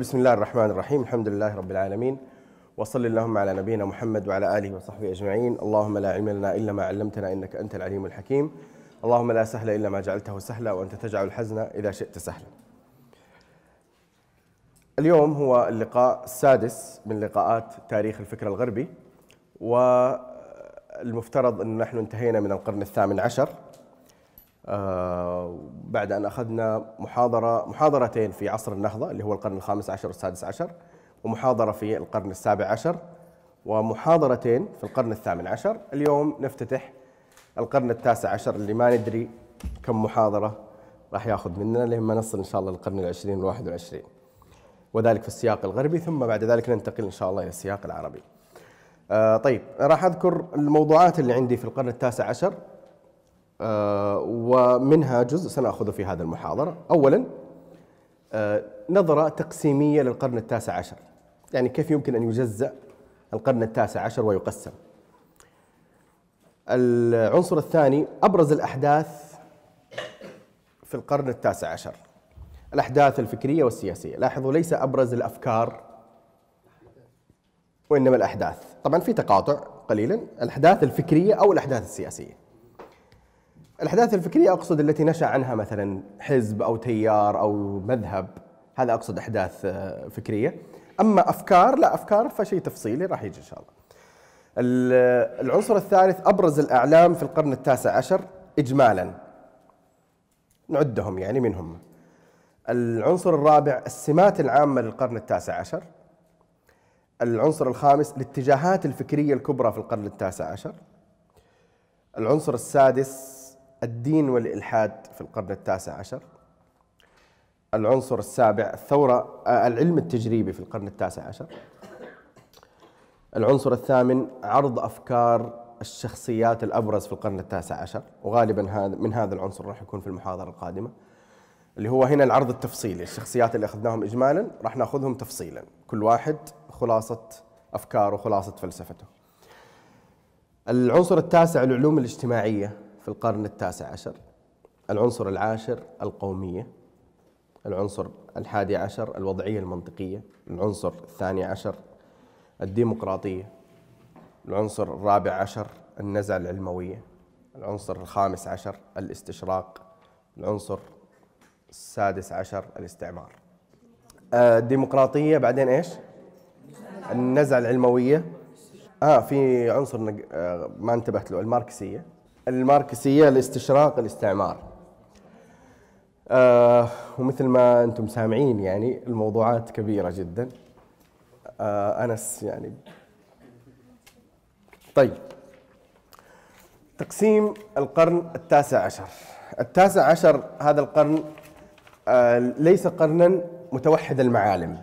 بسم الله الرحمن الرحيم الحمد لله رب العالمين وصل اللهم على نبينا محمد وعلى اله وصحبه اجمعين اللهم لا علم لنا الا ما علمتنا انك انت العليم الحكيم اللهم لا سهل الا ما جعلته سهلا وانت تجعل الحزن اذا شئت سهلا اليوم هو اللقاء السادس من لقاءات تاريخ الفكر الغربي والمفترض أن نحن انتهينا من القرن الثامن عشر. بعد أن أخذنا محاضرة محاضرتين في عصر النهضة اللي هو القرن الخامس عشر والسادس عشر ومحاضرة في القرن السابع عشر ومحاضرتين في القرن الثامن عشر. اليوم نفتتح القرن التاسع عشر اللي ما ندري كم محاضرة راح ياخذ مننا لما نصل إن شاء الله للقرن العشرين والواحد والعشرين. وذلك في السياق الغربي ثم بعد ذلك ننتقل إن شاء الله إلى السياق العربي. آه طيب راح أذكر الموضوعات اللي عندي في القرن التاسع عشر. آه ومنها جزء سنأخذه في هذه المحاضرة. أولا آه نظرة تقسيمية للقرن التاسع عشر. يعني كيف يمكن أن يجزأ القرن التاسع عشر ويقسم؟ العنصر الثاني أبرز الأحداث في القرن التاسع عشر. الأحداث الفكرية والسياسية. لاحظوا ليس أبرز الأفكار وإنما الأحداث. طبعا في تقاطع قليلا. الأحداث الفكرية أو الأحداث السياسية. الأحداث الفكرية أقصد التي نشأ عنها مثلا حزب أو تيار أو مذهب هذا أقصد أحداث آه، فكرية. أما أفكار لا أفكار فشيء تفصيلي راح يجي إن شاء الله. العنصر الثالث أبرز الأعلام في القرن التاسع عشر إجمالا. نعدهم يعني منهم. العنصر الرابع السمات العامة للقرن التاسع عشر. العنصر الخامس الاتجاهات الفكرية الكبرى في القرن التاسع عشر. العنصر السادس الدين والإلحاد في القرن التاسع عشر. العنصر السابع الثورة آه، العلم التجريبي في القرن التاسع عشر. العنصر الثامن عرض أفكار الشخصيات الأبرز في القرن التاسع عشر. وغالبا هذا من هذا العنصر راح يكون في المحاضرة القادمة. اللي هو هنا العرض التفصيلي الشخصيات اللي أخذناهم إجمالا راح نأخذهم تفصيلا. كل واحد خلاصة أفكاره وخلاصة فلسفته. العنصر التاسع العلوم الاجتماعية. في القرن التاسع عشر. العنصر العاشر القومية العنصر الحادي عشر الوضعية المنطقية العنصر الثاني عشر الديمقراطية العنصر الرابع عشر النزعة العلموية العنصر الخامس عشر الاستشراق العنصر السادس عشر الاستعمار. آه، الديمقراطية بعدين إيش؟ النزعة العلموية. آه في عنصر آه، ما انتبهت له الماركسية. الماركسية الاستشراق الاستعمار. آه ومثل ما أنتم سامعين يعني الموضوعات كبيرة جدا. آه أنس يعني. طيب. تقسيم القرن التاسع عشر. التاسع عشر هذا القرن آه ليس قرنا متوحد المعالم.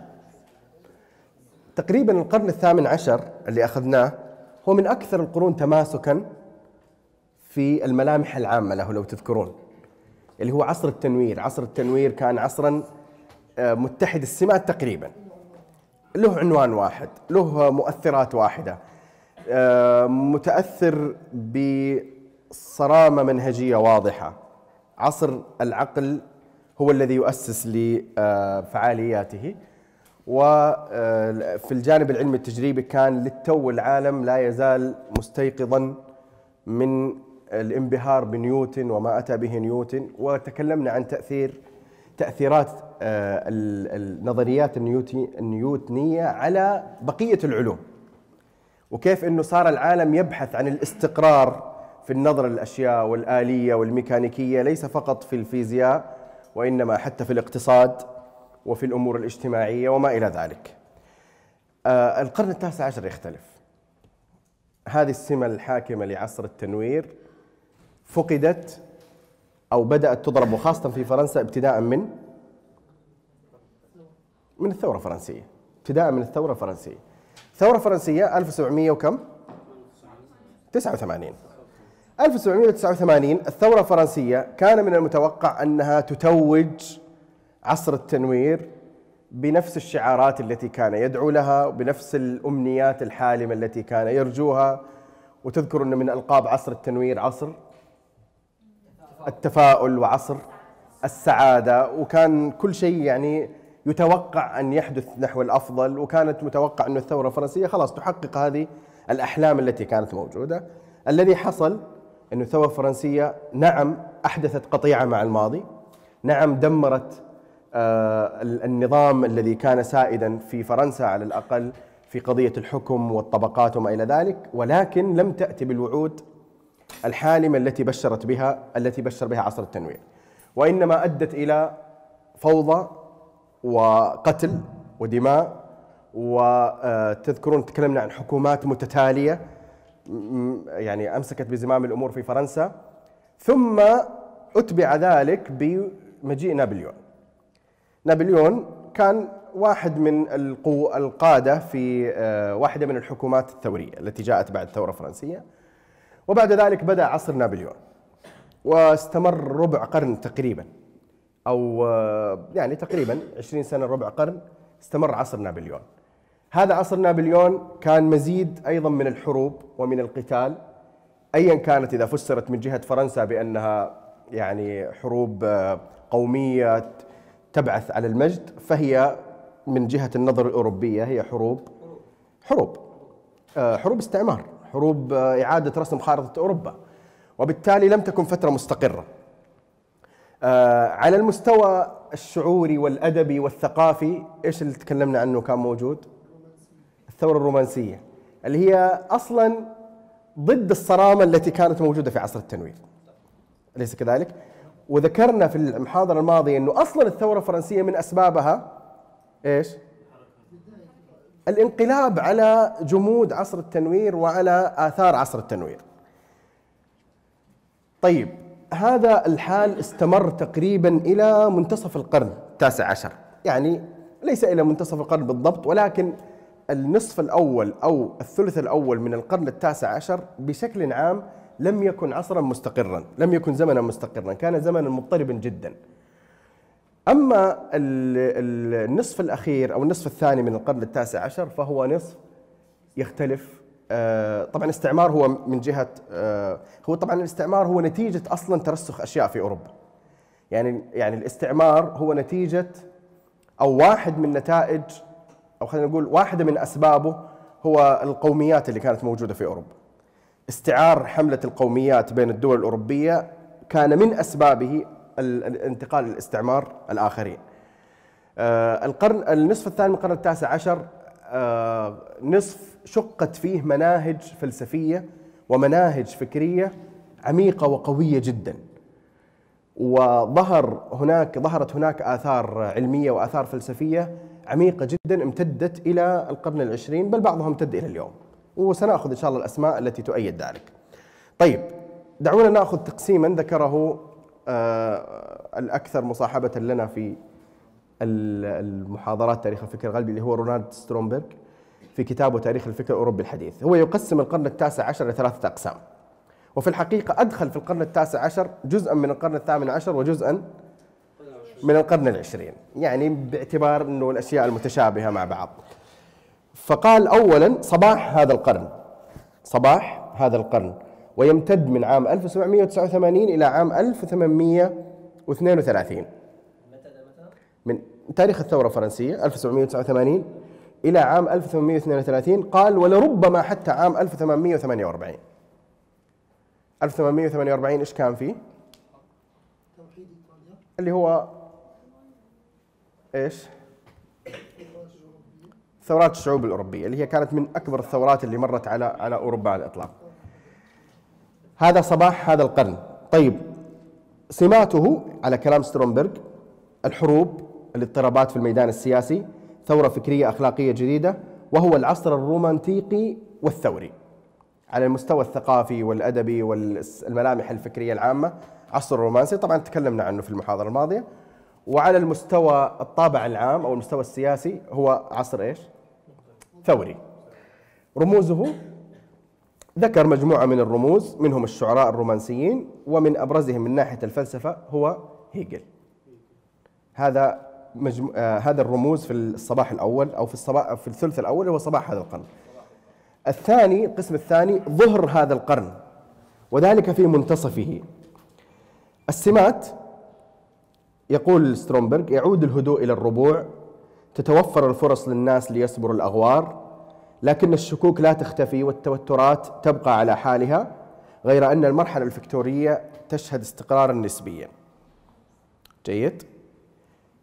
تقريبا القرن الثامن عشر اللي أخذناه هو من أكثر القرون تماسكا في الملامح العامة له لو تذكرون. اللي هو عصر التنوير. عصر التنوير كان عصرا آه، متحد السمات تقريبا. له عنوان واحد له مؤثرات واحدة. آه، متأثر بصرامة منهجية واضحة. عصر العقل هو الذي يؤسس لفعالياته. وفي الجانب العلمي التجريبي كان للتو العالم لا يزال مستيقظا من الانبهار بنيوتن وما أتى به نيوتن وتكلمنا عن تأثير تأثيرات آه، النظريات النيوتنية على بقية العلوم. وكيف أنه صار العالم يبحث عن الاستقرار في النظر للأشياء والآلية والميكانيكية ليس فقط في الفيزياء وإنما حتى في الاقتصاد وفي الأمور الاجتماعية وما إلى ذلك. آه، القرن التاسع عشر يختلف. هذه السمة الحاكمة لعصر التنوير فقدت أو بدأت تضرب وخاصة في فرنسا ابتداء من من الثورة الفرنسية ابتداء من الثورة الفرنسية. الثورة الفرنسية 1700 وكم؟ 89 1789 الثورة الفرنسية كان من المتوقع أنها تتوج عصر التنوير بنفس الشعارات التي كان يدعو لها وبنفس الأمنيات الحالمة التي كان يرجوها. وتذكر أن من ألقاب عصر التنوير عصر التفاؤل وعصر السعادة وكان كل شيء يعني يتوقع أن يحدث نحو الأفضل وكانت متوقع انه الثورة الفرنسية خلاص تحقق هذه الأحلام التي كانت موجودة. الذي حصل انه الثورة الفرنسية نعم أحدثت قطيعة مع الماضي نعم دمرت آه، النظام الذي كان سائدا في فرنسا على الأقل في قضية الحكم والطبقات وما إلى ذلك ولكن لم تأتي بالوعود الحالمة التي بشرت بها التي بشر بها عصر التنوير وإنما أدت إلى فوضى وقتل ودماء وتذكرون تكلمنا عن حكومات متتالية يعني أمسكت بزمام الأمور في فرنسا. ثم أتبع ذلك بمجيء نابليون. نابليون كان واحد من القادة في آه، واحدة من الحكومات الثورية التي جاءت بعد الثورة الفرنسية. وبعد ذلك بدأ عصر نابليون. واستمر ربع قرن تقريبا أو آه، يعني تقريبا 20 سنة ربع قرن استمر عصر نابليون. هذا عصر نابليون كان مزيد أيضا من الحروب ومن القتال أيا كانت إذا فسرت من جهة فرنسا بأنها يعني حروب آه، قومية تبعث على المجد فهي من جهة النظر الأوروبية هي حروب حروب آه، حروب استعمار. حروب آه، إعادة رسم خارطة أوروبا وبالتالي لم تكن فترة مستقرة آه، على المستوى الشعوري والأدبي والثقافي إيش اللي تكلمنا عنه كان موجود الثورة الرومانسية اللي هي أصلا ضد الصرامة التي كانت موجودة في عصر التنوير أليس كذلك؟ وذكرنا في المحاضرة الماضية أنه أصلا الثورة الفرنسية من أسبابها إيش؟ الانقلاب على جمود عصر التنوير وعلى آثار عصر التنوير. طيب هذا الحال استمر تقريبا إلى منتصف القرن التاسع عشر. يعني ليس إلى منتصف القرن بالضبط ولكن النصف الأول أو الثلث الأول من القرن التاسع عشر بشكل عام لم يكن عصرا مستقرا لم يكن زمنا مستقرا كان زمنا مضطربا جدا. أما النصف الأخير أو النصف الثاني من القرن التاسع عشر فهو نصف يختلف آه، طبعا الاستعمار هو من جهة آه، هو طبعا الاستعمار هو نتيجة أصلا ترسخ أشياء في أوروبا. يعني يعني الاستعمار هو نتيجة أو واحد من نتائج أو خلينا نقول واحدة من أسبابه هو القوميات اللي كانت موجودة في أوروبا. استعار حملة القوميات بين الدول الأوروبية كان من أسبابه الانتقال للاستعمار الآخرين. آه، القرن النصف الثاني من القرن التاسع عشر آه، نصف شقت فيه مناهج فلسفية ومناهج فكرية عميقة وقوية جدا. وظهر هناك ظهرت هناك آثار علمية وآثار فلسفية عميقة جدا امتدت إلى القرن العشرين بل بعضها امتد إلى اليوم. وسنأخذ إن شاء الله الأسماء التي تؤيد ذلك. طيب دعونا نأخذ تقسيما ذكره آه، الأكثر مصاحبة لنا في المحاضرات تاريخ الفكر الغربي اللي هو رونالد سترومبرغ في كتابه تاريخ الفكر الأوروبي الحديث. هو يقسم القرن التاسع عشر لثلاثة أقسام. وفي الحقيقة أدخل في القرن التاسع عشر جزءا من القرن الثامن عشر وجزءا من القرن العشرين. يعني باعتبار أنه الأشياء المتشابهة مع بعض. فقال أولا صباح هذا القرن. صباح هذا القرن. ويمتد من عام 1789 إلى عام 1832 من تاريخ الثورة الفرنسية 1789 إلى عام 1832 قال ولربما حتى عام 1848 1848 إيش كان فيه؟ اللي هو إيش؟ ثورات الشعوب الأوروبية اللي هي كانت من أكبر الثورات اللي مرت على على أوروبا على الإطلاق هذا صباح هذا القرن. طيب سماته على كلام سترومبرغ الحروب الاضطرابات في الميدان السياسي ثورة فكرية أخلاقية جديدة وهو العصر الرومانتيقي والثوري. على المستوى الثقافي والأدبي والملامح الفكرية العامة عصر الرومانسي طبعا تكلمنا عنه في المحاضرة الماضية. وعلى المستوى الطابع العام أو المستوى السياسي هو عصر إيش؟ ثوري. رموزه ذكر مجموعة من الرموز منهم الشعراء الرومانسيين ومن أبرزهم من ناحية الفلسفة هو هيجل. هذا مجمو... آه هذا الرموز في الصباح الأول أو في الصباح في الثلث الأول هو صباح هذا القرن. الثاني القسم الثاني ظهر هذا القرن وذلك في منتصفه. السمات يقول سترومبرغ يعود الهدوء إلى الربوع تتوفر الفرص للناس ليصبروا الأغوار لكن الشكوك لا تختفي والتوترات تبقى على حالها غير أن المرحلة الفكتورية تشهد استقرارا نسبيا. جيد.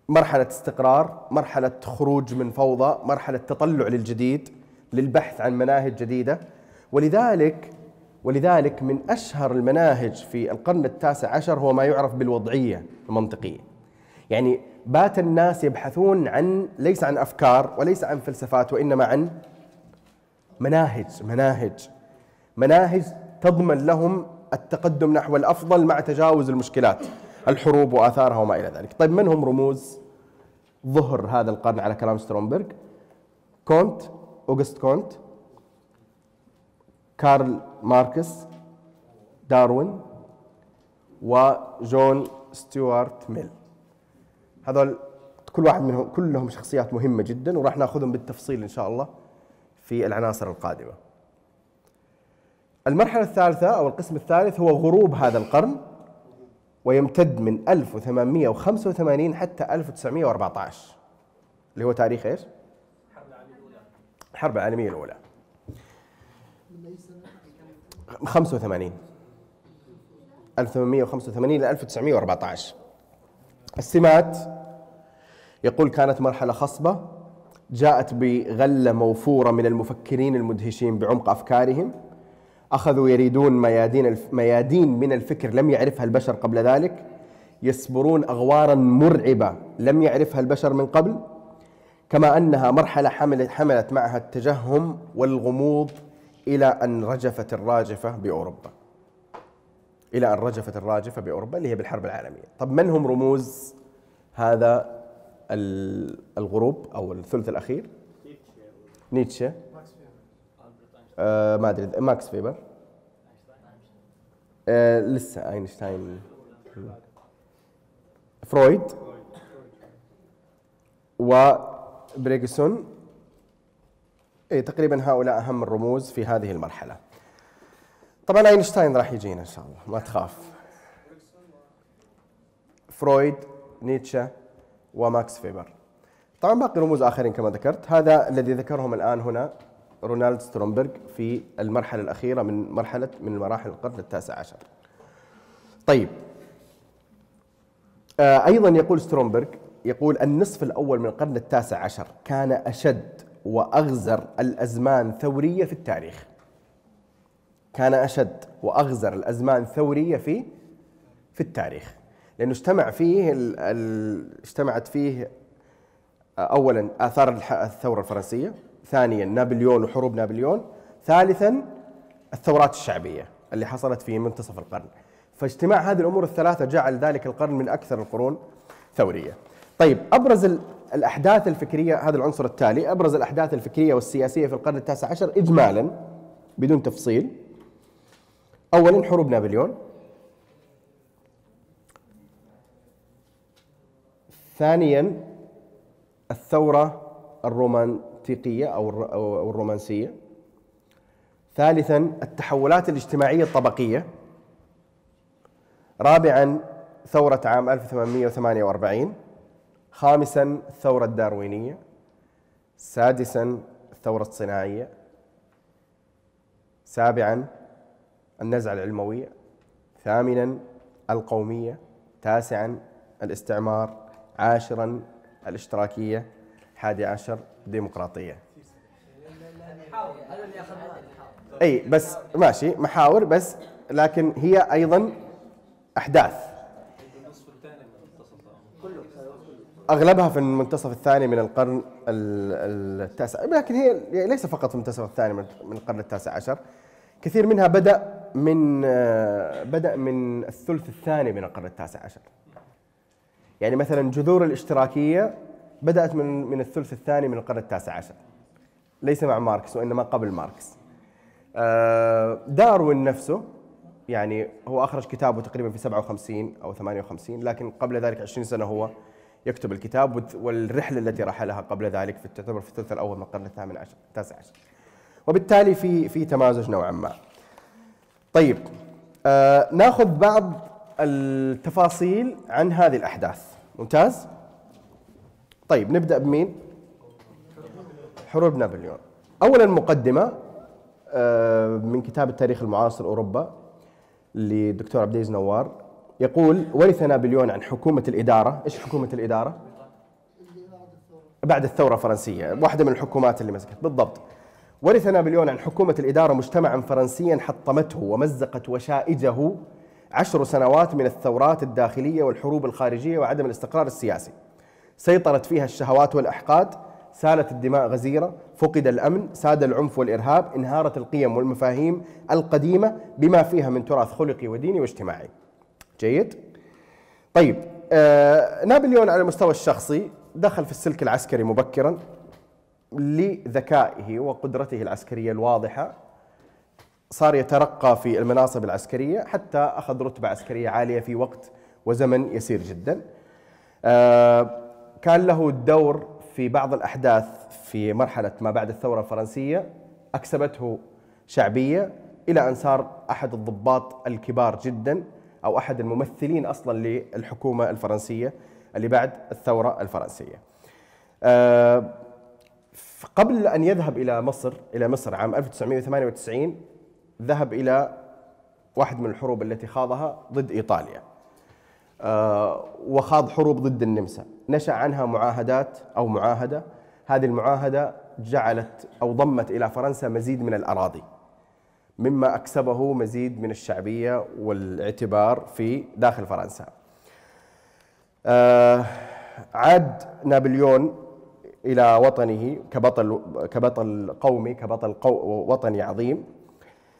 مرحلة استقرار مرحلة خروج من فوضى مرحلة تطلع للجديد للبحث عن مناهج جديدة. ولذلك ولذلك من أشهر المناهج في القرن التاسع عشر هو ما يعرف بالوضعية المنطقية. يعني بات الناس يبحثون عن ليس عن أفكار وليس عن فلسفات وإنما عن مناهج مناهج مناهج تضمن لهم التقدم نحو الأفضل مع تجاوز المشكلات الحروب وآثارها وما إلى ذلك. طيب من هم رموز ظهر هذا القرن على كلام سترومبرغ؟ كونت أوغست كونت كارل ماركس داروين وجون ستيوارت ميل هذول كل واحد منهم كلهم شخصيات مهمة جدا وراح ناخذهم بالتفصيل إن شاء الله في العناصر القادمة. المرحلة الثالثة أو القسم الثالث هو غروب هذا القرن ويمتد من 1885 حتى 1914 اللي هو تاريخ إيش؟ الحرب العالمية الأولى. 85 1885 إلى 1914 السمات يقول كانت مرحلة خصبة جاءت بغلة موفورة من المفكرين المدهشين بعمق أفكارهم. أخذوا يريدون ميادين ميادين من الفكر لم يعرفها البشر قبل ذلك. يسبرون أغوارا مرعبة لم يعرفها البشر من قبل. كما أنها مرحلة حملت, حملت معها التجهم والغموض إلى أن رجفت الراجفة بأوروبا. إلى أن رجفت الراجفة بأوروبا اللي هي بالحرب العالمية. طب من هم رموز هذا الغروب أو الثلث الأخير؟ نيتشه. آه ما أدري ماكس فيبر. آه لسه أينشتاين. فرويد. وبرغسون اي تقريبا هؤلاء أهم الرموز في هذه المرحلة. طبعا أينشتاين راح يجينا إن شاء الله ما تخاف. فرويد نيتشه. وماكس فيبر. طبعا باقي رموز آخرين كما ذكرت. هذا الذي ذكرهم الآن هنا رونالد سترومبرغ في المرحلة الأخيرة من مرحلة من مراحل القرن التاسع عشر. طيب. آه، أيضا يقول سترومبرغ يقول النصف الأول من القرن التاسع عشر كان أشد وأغزر الأزمان ثورية في التاريخ. كان أشد وأغزر الأزمان ثورية في في التاريخ. لأنه اجتمع فيه ال ال اجتمعت فيه أولا آثار الثورة الفرنسية ثانيا نابليون وحروب نابليون ثالثا الثورات الشعبية اللي حصلت في منتصف القرن. فاجتماع هذه الأمور الثلاثة جعل ذلك القرن من أكثر القرون ثورية. طيب أبرز الأحداث الفكرية هذا العنصر التالي أبرز الأحداث الفكرية والسياسية في القرن التاسع عشر إجمالا بدون تفصيل. أولا حروب نابليون ثانيا الثورة الرومان التوثيقية أو الرومانسية. ثالثا التحولات الاجتماعية الطبقية. رابعا ثورة عام 1848 خامسا الثورة الداروينية. سادسا الثورة الصناعية. سابعا النزعة العلموية. ثامنا القومية. تاسعا الاستعمار عاشرا الاشتراكية حادي عشر ديمقراطية. إي بس ماشي محاور بس لكن هي أيضا أحداث. أغلبها في المنتصف الثاني من القرن التاسع لكن هي ليس فقط في المنتصف الثاني من القرن التاسع عشر. كثير منها بدأ من بدأ من الثلث الثاني من القرن التاسع عشر. يعني مثلا جذور الاشتراكية بدأت من من الثلث الثاني من القرن التاسع عشر. ليس مع ماركس وإنما قبل ماركس. آه، داروين نفسه يعني هو أخرج كتابه تقريبا في 57 أو 58 لكن قبل ذلك 20 سنة هو يكتب الكتاب والرحلة التي رحلها قبل ذلك في تعتبر في الثلث الأول من القرن الثامن عشر التاسع عشر. وبالتالي في في تمازج نوعا ما. طيب آه ناخذ بعض التفاصيل عن هذه الأحداث ممتاز؟ طيب نبدأ بمين؟ حروب نابليون اولا مقدمة آه، من كتاب التاريخ المعاصر أوروبا للدكتور عبد العزيز نوار يقول ورث نابليون عن حكومة الإدارة، إيش حكومة الإدارة؟ بعد الثورة الفرنسيه، واحدة من الحكومات اللي مسكت بالضبط. ورث نابليون عن حكومة الإدارة مجتمعا فرنسيا حطمته ومزقت وشائجه عشر سنوات من الثورات الداخلية والحروب الخارجية وعدم الاستقرار السياسي. سيطرت فيها الشهوات والأحقاد سالت الدماء غزيرة فقد الأمن ساد العنف والإرهاب انهارت القيم والمفاهيم القديمة بما فيها من تراث خلقي وديني واجتماعي. جيد؟ طيب آه نابليون على المستوى الشخصي دخل في السلك العسكري مبكرا لذكائه وقدرته العسكرية الواضحة. صار يترقى في المناصب العسكرية حتى أخذ رتبة عسكرية عالية في وقت وزمن يسير جدا. آه كان له دور في بعض الأحداث في مرحلة ما بعد الثورة الفرنسية أكسبته شعبية إلى أن صار أحد الضباط الكبار جدا أو أحد الممثلين أصلا للحكومة الفرنسية اللي بعد الثورة الفرنسية. أه قبل أن يذهب إلى مصر إلى مصر عام 1998 ذهب إلى واحد من الحروب التي خاضها ضد إيطاليا. أه وخاض حروب ضد النمسا. نشأ عنها معاهدات أو معاهدة. هذه المعاهدة جعلت أو ضمت إلى فرنسا مزيد من الأراضي مما أكسبه مزيد من الشعبية والاعتبار في داخل فرنسا. آه عاد نابليون إلى وطنه كبطل كبطل قومي كبطل قو وطني عظيم. آه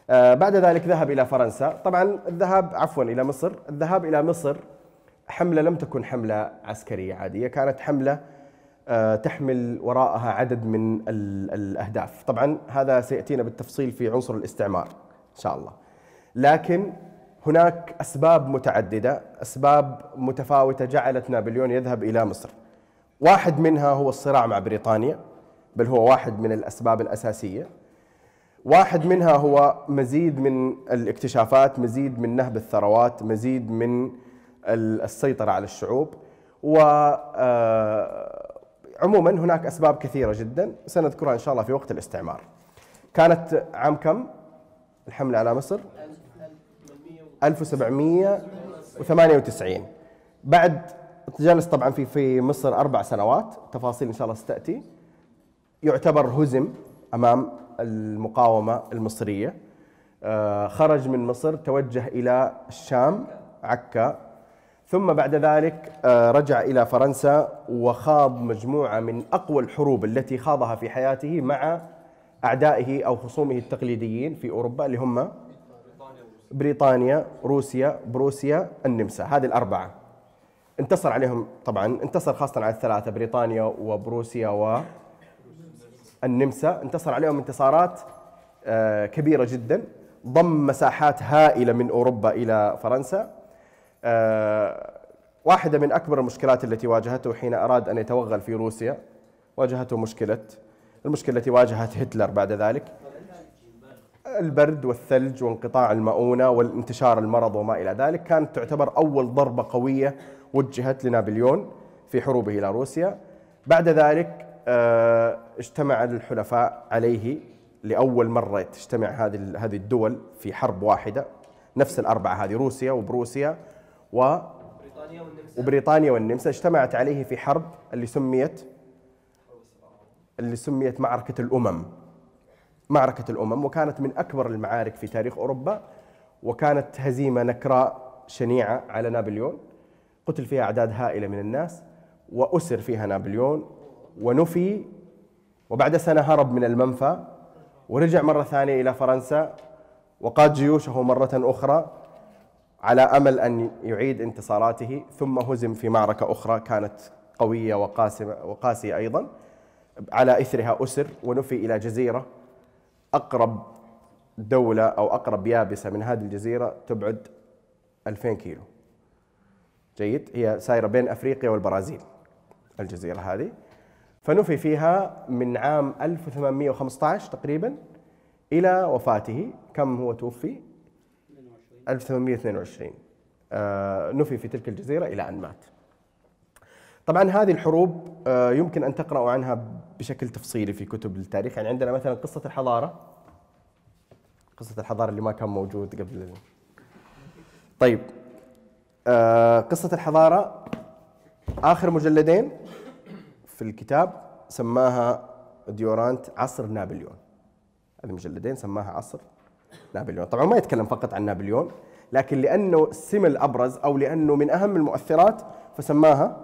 بعد ذلك ذهب إلى فرنسا. طبعا الذهاب عفوا إلى مصر. الذهاب إلى مصر حملة لم تكن حملة عسكرية عادية كانت حملة آه، تحمل وراءها عدد من الأهداف. طبعا هذا سيأتينا بالتفصيل في عنصر الاستعمار إن شاء الله. لكن هناك أسباب متعددة أسباب متفاوتة جعلت نابليون يذهب إلى مصر. واحد منها هو الصراع مع بريطانيا بل هو واحد من الأسباب الأساسية. واحد منها هو مزيد من الاكتشافات مزيد من نهب الثروات مزيد من السيطرة على الشعوب. و آه، عموما هناك أسباب كثيرة جدا سنذكرها إن شاء الله في وقت الاستعمار. كانت عام كم؟ الحملة على مصر؟ 1798 بعد جلس طبعا في في مصر أربع سنوات تفاصيل إن شاء الله ستأتي. يعتبر هزم أمام المقاومة المصرية. آه، خرج من مصر توجه إلى الشام عكا. ثم بعد ذلك آه، رجع إلى فرنسا وخاض مجموعة من أقوى الحروب التي خاضها في حياته مع أعدائه أو خصومه التقليديين في أوروبا اللي هم بريطانيا روسيا بروسيا النمسا. هذه الأربعة. انتصر عليهم طبعا انتصر خاصة على الثلاثة بريطانيا وبروسيا والنمسا انتصر عليهم انتصارات آه، كبيرة جدا. ضم مساحات هائلة من أوروبا إلى فرنسا. آه، واحدة من أكبر المشكلات التي واجهته حين أراد أن يتوغل في روسيا واجهته مشكلة المشكلة التي واجهت هتلر بعد ذلك. البرد والثلج وانقطاع المؤونة والانتشار المرض وما إلى ذلك كانت تعتبر أول ضربة قوية وجهت لنابليون في حروبه إلى روسيا. بعد ذلك اجتمع الحلفاء عليه لأول مرة تجتمع هذه هذه الدول في حرب واحدة نفس الأربعة هذه روسيا وبروسيا و وبريطانيا والنمسا. اجتمعت عليه في حرب اللي سميت اللي سميت معركة الأمم. معركة الأمم وكانت من أكبر المعارك في تاريخ أوروبا وكانت هزيمة نكراء شنيعة على نابليون. قتل فيها أعداد هائلة من الناس وأسر فيها نابليون ونفي وبعد سنة هرب من المنفى ورجع مرة ثانية إلى فرنسا وقاد جيوشه مرة أخرى على أمل أن يعيد انتصاراته ثم هزم في معركة أخرى كانت قوية وقاسمه وقاسية أيضا على إثرها أسر ونفي إلى جزيرة أقرب دولة أو أقرب يابسة من هذه الجزيرة تبعد 2000 كيلو. جيد هي سايرة بين أفريقيا والبرازيل الجزيرة هذه فنفي فيها من عام 1815 تقريبا إلى وفاته. كم هو توفي؟ 1822 آه، نفي في تلك الجزيرة إلى أن مات. طبعا هذه الحروب آه، يمكن أن تقرأوا عنها بشكل تفصيلي في كتب التاريخ. يعني عندنا مثلا قصة الحضارة. قصة الحضارة اللي ما كان موجود قبل طيب. آه قصة الحضارة. آخر مجلدين. في الكتاب سماها ديورانت عصر نابليون. هذه مجلدين سماها عصر نابليون. طبعا ما يتكلم فقط عن نابليون لكن لأنه السم الأبرز أو لأنه من أهم المؤثرات فسماها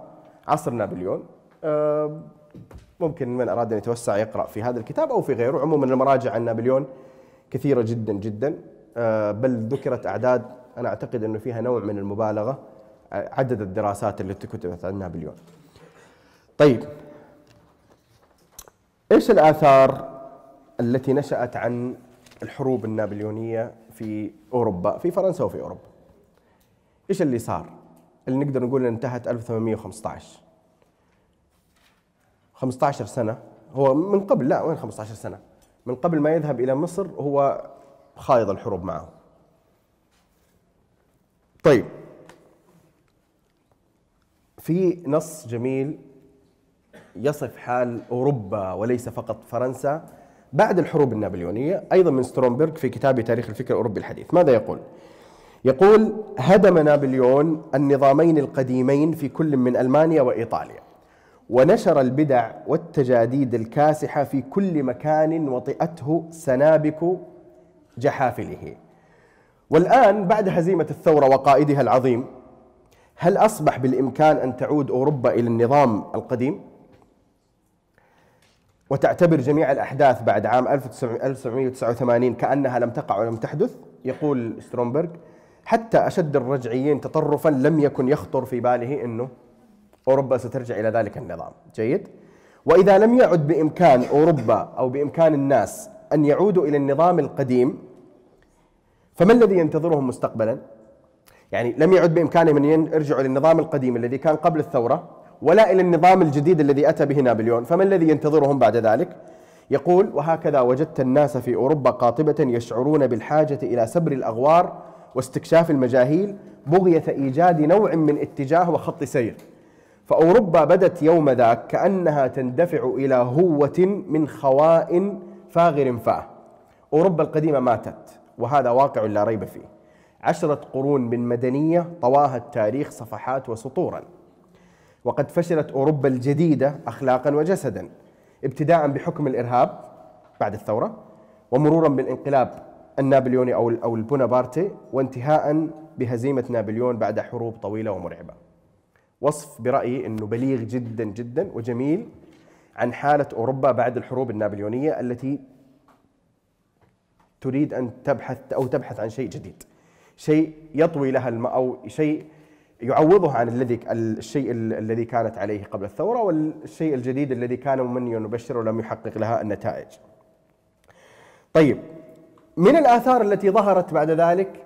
عصر نابليون. ممكن من أراد أن يتوسع يقرأ في هذا الكتاب أو في غيره. عموما المراجع عن نابليون كثيرة جدا جدا. آه بل ذكرت أعداد أنا أعتقد أنه فيها نوع من المبالغة عدد الدراسات التي كتبت عن نابليون. طيب إيش الآثار التي نشأت عن الحروب النابليونية في أوروبا في فرنسا وفي أوروبا؟ إيش اللي صار؟ اللي نقدر نقول انتهت 1815 15 سنة. هو من قبل لا وين 15 سنة؟ من قبل ما يذهب إلى مصر هو خايض الحروب معه. طيب. في نص جميل يصف حال أوروبا وليس فقط فرنسا بعد الحروب النابليونية أيضا من سترونبرغ في كتابه تاريخ الفكر الأوروبي الحديث ماذا يقول؟ يقول هدم نابليون النظامين القديمين في كل من ألمانيا وإيطاليا ونشر البدع والتجاديد الكاسحة في كل مكان وطئته سنابك جحافله والآن بعد هزيمة الثورة وقائدها العظيم هل أصبح بالإمكان أن تعود أوروبا إلى النظام القديم؟ وتعتبر جميع الأحداث بعد عام 1989 كأنها لم تقع ولم تحدث يقول سترونبرغ حتى أشد الرجعيين تطرفا لم يكن يخطر في باله أنه أوروبا سترجع إلى ذلك النظام. جيد. وإذا لم يعد بإمكان أوروبا أو بإمكان الناس أن يعودوا إلى النظام القديم فما الذي ينتظرهم مستقبلا؟ يعني لم يعد بإمكانهم أن يرجعوا للنظام القديم الذي كان قبل الثورة ولا إلى النظام الجديد الذي أتى به نابليون. فما الذي ينتظرهم بعد ذلك؟ يقول وهكذا وجدت الناس في أوروبا قاطبة يشعرون بالحاجة إلى سبر الأغوار واستكشاف المجاهيل بغية إيجاد نوع من اتجاه وخط سير. فأوروبا بدت يوم ذاك كأنها تندفع إلى هوة من خواء فاغر فاه. أوروبا القديمة ماتت وهذا واقع لا ريب فيه. عشرة قرون من مدنية طواها التاريخ صفحات وسطورا. وقد فشلت أوروبا الجديدة أخلاقا وجسدا ابتداء بحكم الإرهاب بعد الثورة ومرورا بالانقلاب النابليوني أو أو البونابارتي وانتهاء بهزيمة نابليون بعد حروب طويلة ومرعبة. وصف برأيي أنه بليغ جدا جدا وجميل عن حالة أوروبا بعد الحروب النابليونية التي تريد أن تبحث أو تبحث عن شيء جديد شيء يطوي لها الم أو شيء يعوضها عن الذي الشيء الذي كانت عليه قبل الثورة والشيء الجديد الذي كان ممنيا وبشر ولم يحقق لها النتائج. طيب من الآثار التي ظهرت بعد ذلك؟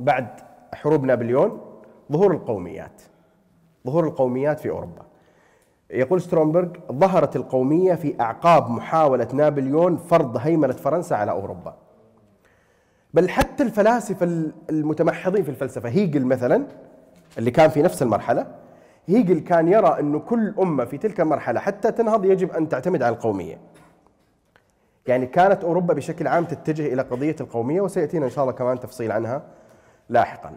بعد حروب نابليون ظهور القوميات. ظهور القوميات في أوروبا. يقول سترونبرغ ظهرت القومية في أعقاب محاولة نابليون فرض هيمنة فرنسا على أوروبا. بل حتى الفلاسفة المتمحضين في الفلسفة هيجل مثلا اللي كان في نفس المرحلة هيجل كان يرى أن كل أمة في تلك المرحلة حتى تنهض يجب أن تعتمد على القومية. يعني كانت أوروبا بشكل عام تتجه إلى قضية القومية وسيأتينا إن شاء الله كمان تفصيل عنها لاحقا.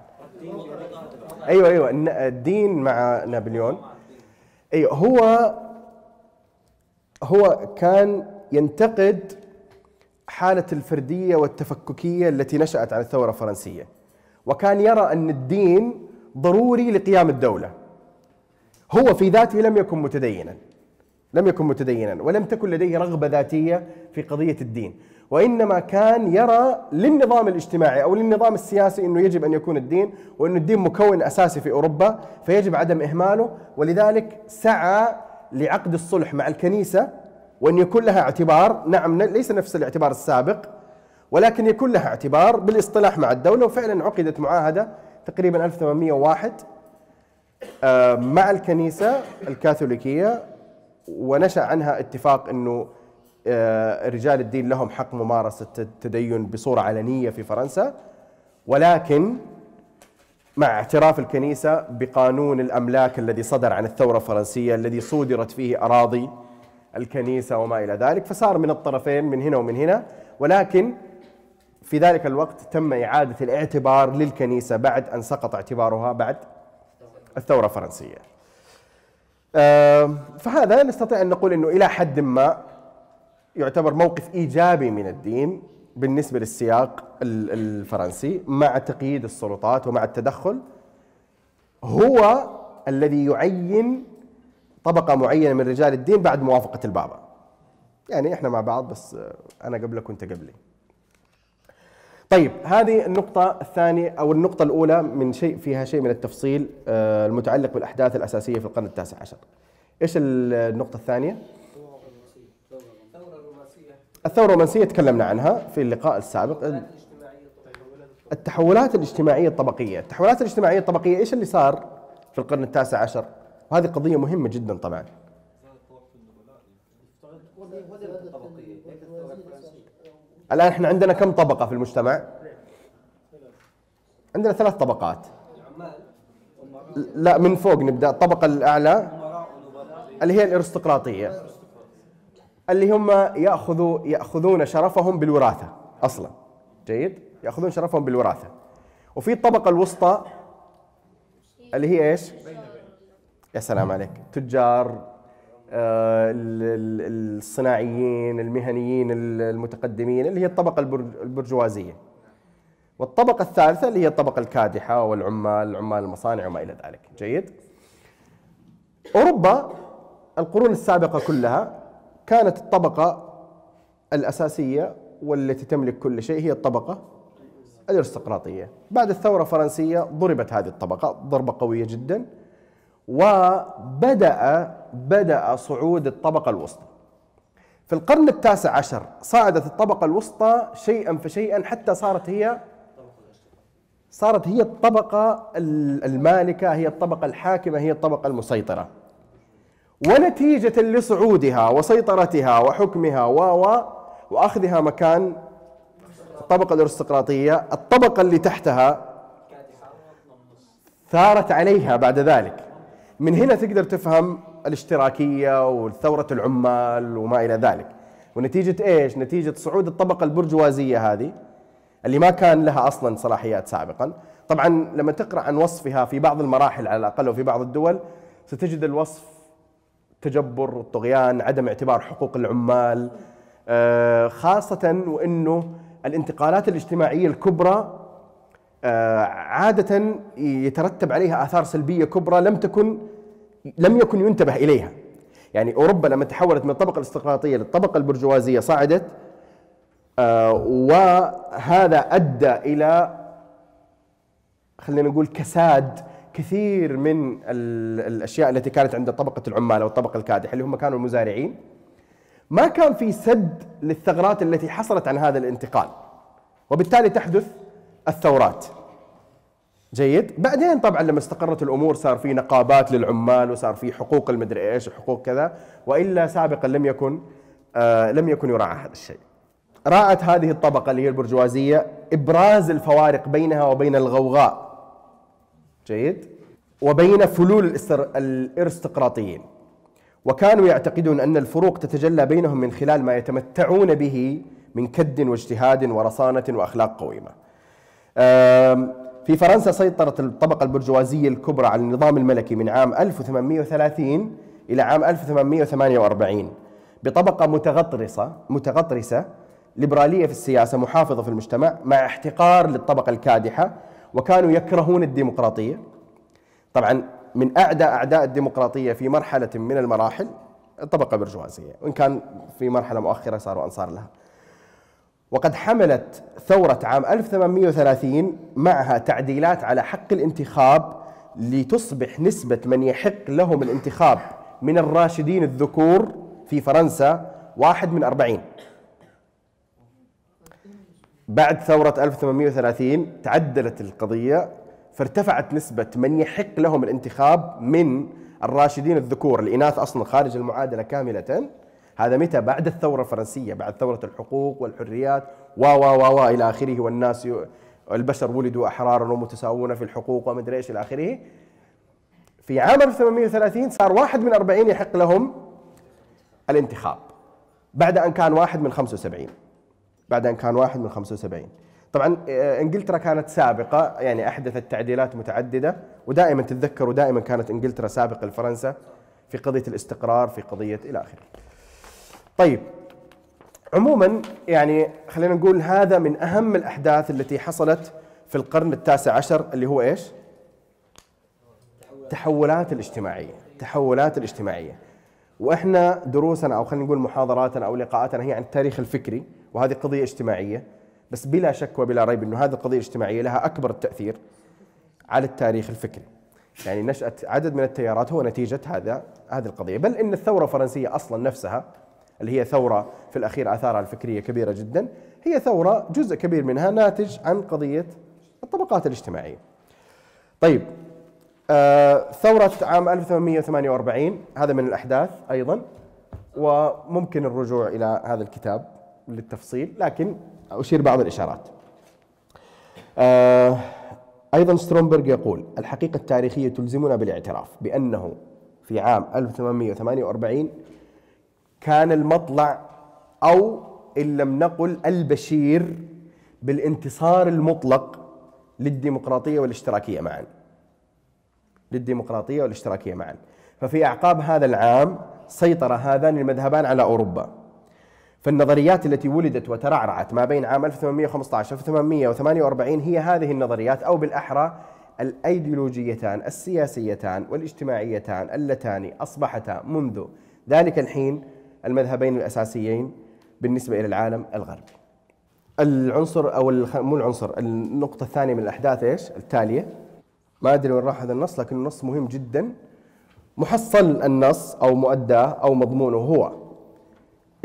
أيوة أيوة. الدين مع نابليون أيوة هو هو كان ينتقد حالة الفردية والتفككية التي نشأت عن الثورة الفرنسية. وكان يرى أن الدين ضروري لقيام الدولة. هو في ذاته لم يكن متدينا لم يكن متدينا ولم تكن لديه رغبة ذاتية في قضية الدين. وإنما كان يرى للنظام الاجتماعي أو للنظام السياسي أنه يجب أن يكون الدين وأن الدين مكون أساسي في أوروبا فيجب عدم إهماله. ولذلك سعى لعقد الصلح مع الكنيسة وأن يكون لها اعتبار. نعم ليس نفس الاعتبار السابق ولكن يكون لها اعتبار بالإصطلاح مع الدولة. وفعلا عقدت معاهدة تقريبا 1801 آه، مع الكنيسة الكاثوليكية ونشأ عنها اتفاق أنه آه، رجال الدين لهم حق ممارسة التدين بصورة علنية في فرنسا. ولكن مع اعتراف الكنيسة بقانون الأملاك الذي صدر عن الثورة الفرنسية الذي صودرت فيه أراضي الكنيسة وما إلى ذلك فصار من الطرفين من هنا ومن هنا. ولكن في ذلك الوقت تم إعادة الاعتبار للكنيسة بعد أن سقط اعتبارها بعد الثورة الفرنسية. فهذا نستطيع أن نقول أنه إلى حد ما يعتبر موقف إيجابي من الدين بالنسبة للسياق الفرنسي مع تقييد السلطات ومع التدخل. هو الذي يعين طبقة معينة من رجال الدين بعد موافقة البابا. يعني إحنا مع بعض بس أنا قبلك وأنت قبلي. طيب هذه النقطة الثانية أو النقطة الأولى من شيء فيها شيء من التفصيل آه، المتعلق بالأحداث الأساسية في القرن التاسع عشر. إيش النقطة الثانية؟ الثورة الرومانسية. تكلمنا عنها في اللقاء السابق. التحولات الاجتماعية الطبقية. التحولات الاجتماعية الطبقية إيش اللي صار في القرن التاسع عشر؟ وهذه قضية مهمة جدا طبعا. الآن إحنا عندنا كم طبقة في المجتمع؟ عندنا ثلاث طبقات. لا من فوق نبدأ. الطبقة الأعلى اللي هي الأرستقراطية اللي هم ياخذوا يأخذون شرفهم بالوراثة أصلا. جيد؟ يأخذون شرفهم بالوراثة. وفي الطبقة الوسطى اللي هي إيش؟ يا سلام عليك. تجار الصناعيين المهنيين المتقدمين اللي هي الطبقة البرجوازية. والطبقة الثالثة اللي هي الطبقة الكادحة والعمال عمال المصانع وما إلى ذلك. جيد. أوروبا القرون السابقة كلها كانت الطبقة الأساسية والتي تملك كل شيء هي الطبقة الأرستقراطية. بعد الثورة الفرنسية ضربت هذه الطبقة ضربة قوية جدا وبدأ بدأ صعود الطبقة الوسطى. في القرن التاسع عشر صعدت الطبقة الوسطى شيئا فشيئا حتى صارت هي صارت هي الطبقة المالكة هي الطبقة الحاكمة هي الطبقة المسيطرة. ونتيجة لصعودها وسيطرتها وحكمها و وأخذها مكان الطبقة الأرستقراطية الطبقة اللي تحتها ثارت عليها بعد ذلك. من هنا تقدر تفهم الاشتراكية وثورة العمال وما إلى ذلك ونتيجة إيش؟ نتيجة صعود الطبقة البرجوازية هذه اللي ما كان لها أصلا صلاحيات سابقا طبعا لما تقرأ عن وصفها في بعض المراحل على الأقل وفي بعض الدول ستجد الوصف التجبر والطغيان عدم اعتبار حقوق العمال آه، خاصة وأنه الانتقالات الاجتماعية الكبرى آه، عادة يترتب عليها آثار سلبية كبرى لم تكن لم يكن ينتبه إليها. يعني أوروبا لما تحولت من الطبقة الاستقراطية للطبقة البرجوازية صعدت آه، وهذا أدى إلى خلينا نقول كساد كثير من الأشياء التي كانت عند طبقة العمال أو الطبقة الكادحه اللي هم كانوا المزارعين. ما كان في سد للثغرات التي حصلت عن هذا الانتقال وبالتالي تحدث الثورات. جيد. بعدين طبعا لما استقرت الأمور صار في نقابات للعمال وصار في حقوق المدري إيش وحقوق كذا وإلا سابقا لم يكن آه لم يكن يراعى هذا الشيء. راعت هذه الطبقة اللي هي البرجوازية إبراز الفوارق بينها وبين الغوغاء. جيد. وبين فلول الإرستقراطيين. وكانوا يعتقدون أن الفروق تتجلى بينهم من خلال ما يتمتعون به من كد واجتهاد ورصانة وأخلاق قويمة. في فرنسا سيطرت الطبقة البرجوازية الكبرى على النظام الملكي من عام 1830 إلى عام 1848 بطبقة متغطرسة متغطرسة ليبرالية في السياسة محافظة في المجتمع مع احتقار للطبقة الكادحة وكانوا يكرهون الديمقراطية. طبعا من أعدى أعداء الديمقراطية في مرحلة من المراحل الطبقة البرجوازية. وإن كان في مرحلة مؤخرة صاروا أنصار لها. وقد حملت ثورة عام 1830 معها تعديلات على حق الانتخاب لتصبح نسبة من يحق لهم الانتخاب من الراشدين الذكور في فرنسا واحد من أربعين. بعد ثورة 1830 تعدلت القضية فارتفعت نسبة من يحق لهم الانتخاب من الراشدين الذكور الإناث أصلا خارج المعادلة كاملة. هذا متى؟ بعد الثورة الفرنسية بعد ثورة الحقوق والحريات و و و إلى آخره والناس البشر ولدوا أحرارا ومتساوون في الحقوق ومدري إيش إلى آخره. في عام 1830 صار واحد من أربعين يحق لهم الانتخاب بعد أن كان واحد من 75 بعد أن كان واحد من 75 طبعا آه، إنجلترا كانت سابقة يعني أحدثت تعديلات متعددة ودائما تتذكروا دائما كانت إنجلترا سابقة لفرنسا في قضية الاستقرار في قضية إلى آخره. طيب عموما يعني خلينا نقول هذا من أهم الأحداث التي حصلت في القرن التاسع عشر اللي هو إيش؟ تحولات الاجتماعية تحولات الاجتماعية. وإحنا دروسنا أو خلينا نقول محاضراتنا أو لقاءاتنا هي عن التاريخ الفكري وهذه قضية اجتماعية. بس بلا شك وبلا ريب إنه هذه القضية الاجتماعية لها أكبر التأثير على التاريخ الفكري. يعني نشاه عدد من التيارات هو نتيجة هذا هذه القضية، بل إن الثورة الفرنسية أصلا نفسها اللي هي ثورة في الأخير آثارها الفكرية كبيرة جدا، هي ثورة جزء كبير منها ناتج عن قضية الطبقات الاجتماعية. طيب آه، ثورة عام 1848 هذا من الأحداث أيضا وممكن الرجوع إلى هذا الكتاب للتفصيل لكن أشير بعض الإشارات آه، أيضا سترومبرغ يقول الحقيقة التاريخية تلزمنا بالاعتراف بأنه في عام 1848 كان المطلع أو إن لم نقل البشير بالانتصار المطلق للديمقراطية والاشتراكية معا. للديمقراطية والاشتراكية معا. ففي أعقاب هذا العام سيطر هذان المذهبان على أوروبا. فالنظريات التي ولدت وترعرعت ما بين عام 1815 و 1848 هي هذه النظريات أو بالأحرى الأيديولوجيتان السياسيتان والاجتماعيتان اللتان أصبحتا منذ ذلك الحين المذهبين الأساسيين بالنسبة إلى العالم الغربي. العنصر أو مو العنصر النقطة الثانية من الأحداث إيش؟ التالية. ما أدري وين راح هذا النص لكن النص مهم جدا. محصل النص أو مؤداه أو مضمونه هو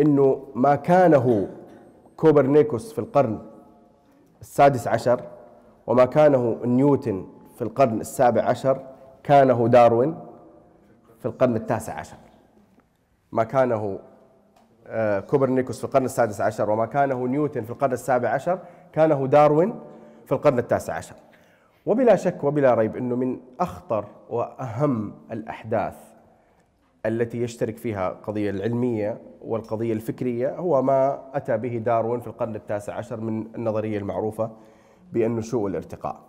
أنه ما كانه كوبرنيكوس في القرن السادس عشر وما كانه نيوتن في القرن السابع عشر كانه داروين في القرن التاسع عشر. ما كانه آه، كوبرنيكوس في القرن السادس عشر وما كانه نيوتن في القرن السابع عشر كانه داروين في القرن التاسع عشر وبلا شك وبلا ريب إنه من أخطر وأهم الأحداث التي يشترك فيها القضية العلمية والقضية الفكرية هو ما أتى به داروين في القرن التاسع عشر من النظرية المعروفة بالنشوء والارتقاء.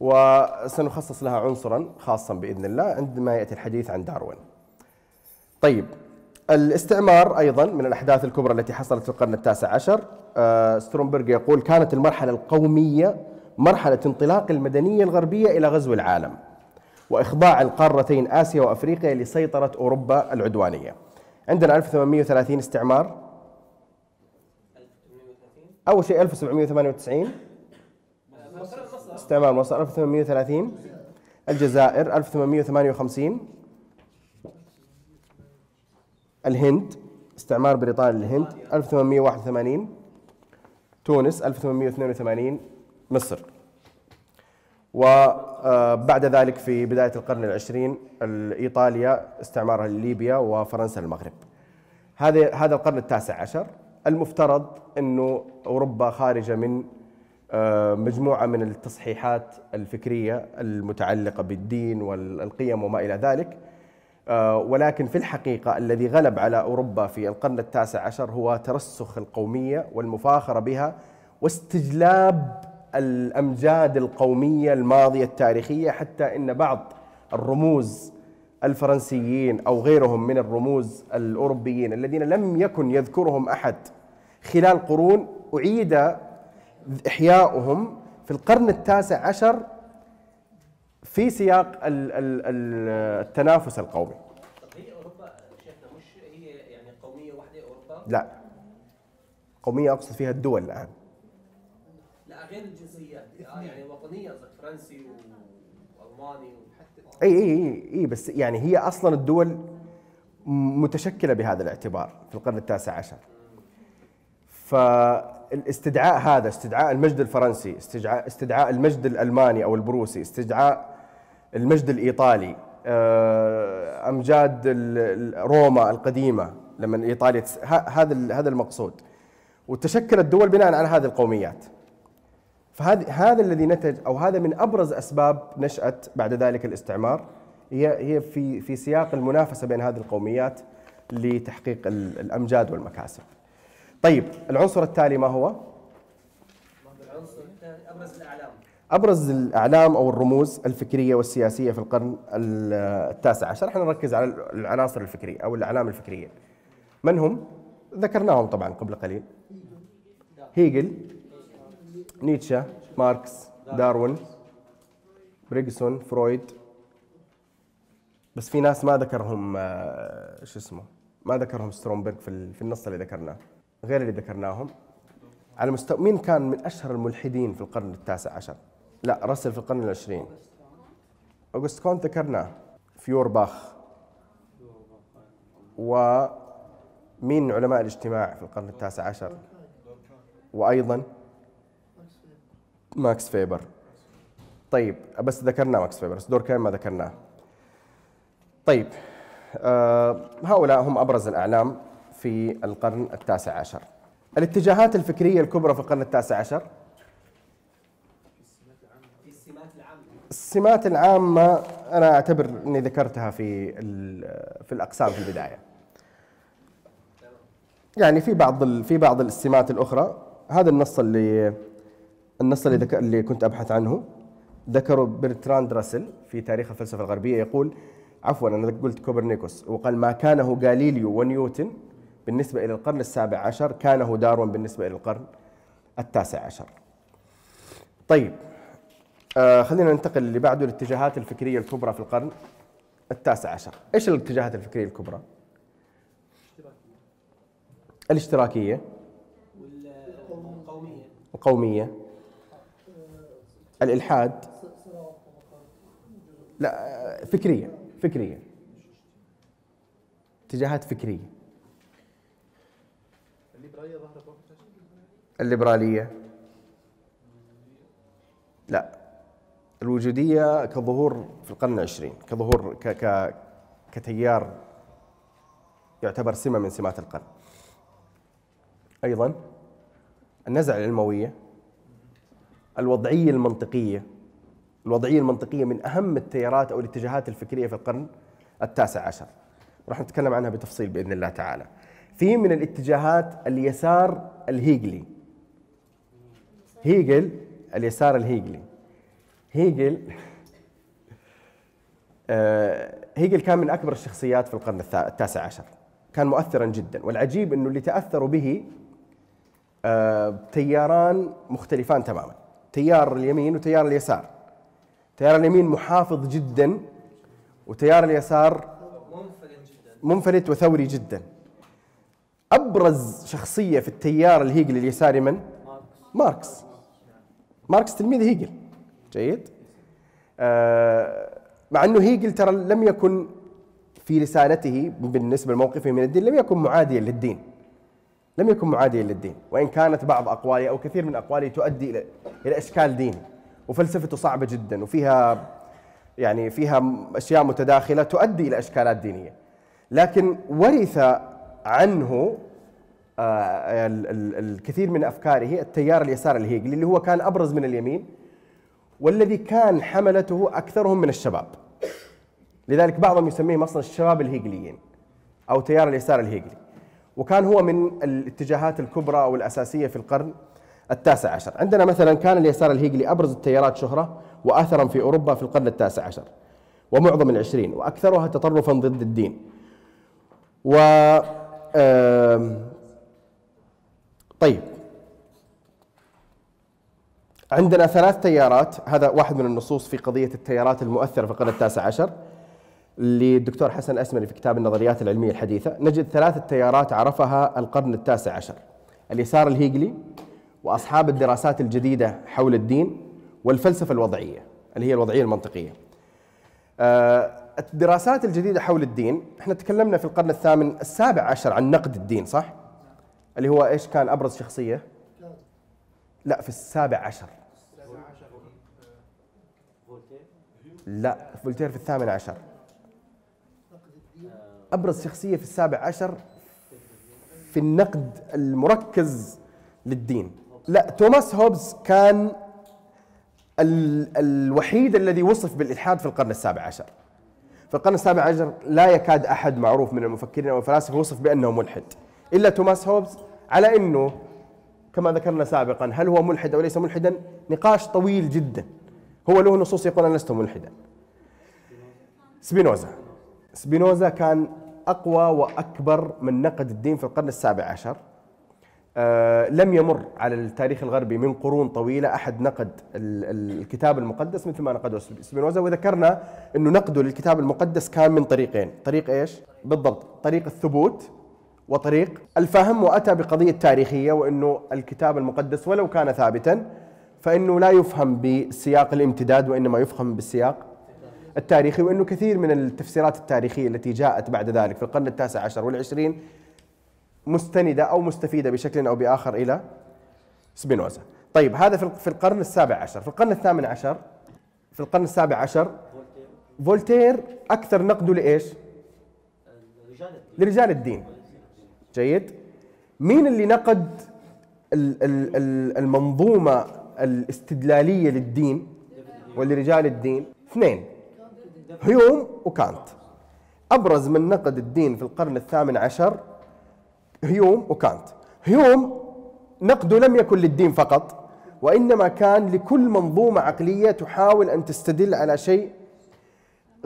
وسنخصص لها عنصرا خاصا بإذن الله عندما يأتي الحديث عن داروين. طيب الاستعمار أيضا من الأحداث الكبرى التي حصلت في القرن التاسع عشر. آه، سترومبرغ يقول كانت المرحلة القومية مرحلة انطلاق المدنية الغربية إلى غزو العالم وإخضاع القارتين آسيا وأفريقيا لسيطرة أوروبا العدوانية. عندنا 1830 استعمار. أول شيء 1798 استعمار مصر 1830 الجزائر 1858 الهند استعمار بريطاني للهند 1881 تونس 1882 مصر. وبعد ذلك في بداية القرن العشرين إيطاليا استعمارها لليبيا وفرنسا للمغرب. هذا هذا القرن التاسع عشر. المفترض أنه أوروبا خارجة من آه، مجموعة من التصحيحات الفكرية المتعلقة بالدين والقيم وما إلى ذلك. آه، ولكن في الحقيقة الذي غلب على أوروبا في القرن التاسع عشر هو ترسخ القومية والمفاخرة بها واستجلاب الأمجاد القومية الماضية التاريخية حتى إن بعض الرموز الفرنسيين أو غيرهم من الرموز الأوروبيين الذين لم يكن يذكرهم أحد خلال قرون أعيد إحياؤهم في القرن التاسع عشر في سياق التنافس القومي. هي اوروبا شيخنا مش هي يعني قوميه واحدة اوروبا؟ لا. قومية أقصد فيها الدول الآن. غير الجنسيات آه يعني وطنية قصدك فرنسي وألماني وحتى إي إي إي إي بس يعني هي أصلا الدول متشكلة بهذا الاعتبار في القرن التاسع عشر فالاستدعاء هذا استدعاء المجد الفرنسي استدعاء استدعاء المجد الألماني أو البروسي استدعاء المجد الإيطالي. آه، أمجاد روما القديمة لما إيطاليا هذا هذا المقصود. وتشكلت دول بناء على هذه القوميات. فهذا هذا الذي نتج أو هذا من أبرز أسباب نشاه بعد ذلك الاستعمار. هي هي في في سياق المنافسة بين هذه القوميات لتحقيق ال- الأمجاد والمكاسب. طيب العنصر التالي ما هو؟ العنصر الثاني أبرز الأعلام. أبرز الإعلام أو الرموز الفكرية والسياسية في القرن ال- التاسع عشر، إحنا نركز على العناصر الفكرية أو الأعلام الفكرية. من هم؟ ذكرناهم طبعا قبل قليل. هيجل نيتشه ماركس داروين برجسون فرويد بس في ناس ما ذكرهم آه، شو اسمه ما ذكرهم سترومبرغ في في النص اللي ذكرناه غير اللي ذكرناهم على مستوى مين كان من أشهر الملحدين في القرن التاسع عشر؟ لا رسل في القرن العشرين. اوغست كونت ذكرناه فيورباخ. ومين علماء الاجتماع في القرن التاسع عشر؟ وأيضا ماكس فيبر. طيب بس ذكرنا ماكس فيبر بس دوركايم ما ذكرناه. طيب آه هؤلاء هم أبرز الأعلام في القرن التاسع عشر. الاتجاهات الفكرية الكبرى في القرن التاسع عشر في السمات العامه السمات العامة أنا أعتبر إني ذكرتها في في الأقسام في البداية يعني في بعض في بعض السمات الأخرى هذا النص اللي النص اللي ذك... اللي كنت أبحث عنه ذكره برتراند راسل في تاريخ الفلسفة الغربية يقول عفوا أنا قلت كوبرنيكوس وقال ما كانه غاليليو ونيوتن بالنسبة إلى القرن السابع عشر كانه داروين بالنسبة إلى القرن التاسع عشر. طيب آه خلينا ننتقل اللي بعده الاتجاهات الفكرية الكبرى في القرن التاسع عشر. إيش الاتجاهات الفكرية الكبرى؟ الاشتراكية. والقوميه القومية. الإلحاد. لا فكرية فكرية. اتجاهات فكرية. الليبرالية. لا. الوجودية كظهور في القرن العشرين كظهور ك ك كتيار يعتبر سمة من سمات القرن. أيضا النزعة العلموية الوضعية المنطقية الوضعية المنطقية من أهم التيارات أو الاتجاهات الفكرية في القرن التاسع عشر. راح نتكلم عنها بتفصيل بإذن الله تعالى. في من الاتجاهات اليسار الهيجلي. هيجل اليسار الهيجلي. هيجل آه، هيجل كان من أكبر الشخصيات في القرن التاسع عشر. كان مؤثرا جدا والعجيب أنه اللي تأثروا به آه، تياران مختلفان تماما. تيار اليمين وتيار اليسار. تيار اليمين محافظ جدا وتيار اليسار منفلت وثوري جدا. أبرز شخصية في التيار الهيجل اليساري من؟ ماركس. ماركس تلميذ هيجل. جيد. آه مع إنه هيجل ترى لم يكن في رسالته بالنسبة لموقفه من الدين لم يكن معاديا للدين. لم يكن معاديا للدين. وإن كانت بعض أقواله أو كثير من أقواله تؤدي إلى إلى إشكال ديني وفلسفته صعبة جدا وفيها يعني فيها أشياء متداخلة تؤدي إلى إشكالات دينية. لكن ورث عنه آه، ال- ال- الكثير من أفكاره التيار اليسار الهيجلي اللي هو كان أبرز من اليمين. والذي كان حملته أكثرهم من الشباب. لذلك بعضهم يسميهم أصلا الشباب الهيجليين أو تيار اليسار الهيجلي. وكان هو من الاتجاهات الكبرى أو الأساسية في القرن التاسع عشر. عندنا مثلا كان اليسار الهيجلي أبرز التيارات شهرة واثرا في أوروبا في القرن التاسع عشر ومعظم العشرين وأكثرها تطرفا ضد الدين. و طيب عندنا ثلاث تيارات. هذا واحد من النصوص في قضية التيارات المؤثرة في القرن التاسع عشر للدكتور حسن أسمري في كتاب النظريات العلمية الحديثة. نجد ثلاث تيارات عرفها القرن التاسع عشر. اليسار الهيجلي وأصحاب الدراسات الجديدة حول الدين والفلسفة الوضعية اللي هي الوضعية المنطقية. آه، الدراسات الجديدة حول الدين إحنا تكلمنا في القرن الثامن السابع عشر عن نقد الدين صح؟ اللي هو إيش كان أبرز شخصية؟ لا في السابع عشر. لا فولتير في الثامن عشر. أبرز شخصية في السابع عشر في النقد المركز للدين. لا توماس هوبز كان ال الوحيد الذي وصف بالإلحاد في القرن السابع عشر. في القرن السابع عشر لا يكاد أحد معروف من المفكرين أو الفلاسفة يوصف بأنه ملحد. إلا توماس هوبز على إنه كما ذكرنا سابقا هل هو ملحد أو ليس ملحدا؟ نقاش طويل جدا. هو له نصوص يقول أنا لست ملحدا. سبينوزا. سبينوزا كان أقوى وأكبر من نقد الدين في القرن السابع عشر. آه لم يمر على التاريخ الغربي من قرون طويلة أحد نقد ال- ال- الكتاب المقدس مثل ما نقده سبينوزا. وذكرنا أنه نقده للكتاب المقدس كان من طريقين. طريق إيش؟ بالضبط. طريق الثبوت وطريق الفهم وأتى بقضية تاريخية وأنه الكتاب المقدس ولو كان ثابتا فإنه لا يفهم بسياق الامتداد وإنما يفهم بالسياق التاريخي وأنه كثير من التفسيرات التاريخية التي جاءت بعد ذلك في القرن التاسع عشر والعشرين مستندة أو مستفيدة بشكل أو بآخر إلى سبينوزا. طيب هذا في القرن السابع عشر. في القرن الثامن عشر في القرن السابع عشر فولتير أكثر نقده لإيش؟ لرجال الدين. جيد. مين اللي نقد ال- ال- ال- المنظومة الاستدلالية للدين ولرجال الدين. اثنين هيوم وكانت. أبرز من نقد الدين في القرن الثامن عشر هيوم وكانت. هيوم نقده لم يكن للدين فقط وإنما كان لكل منظومة عقلية تحاول أن تستدل على شيء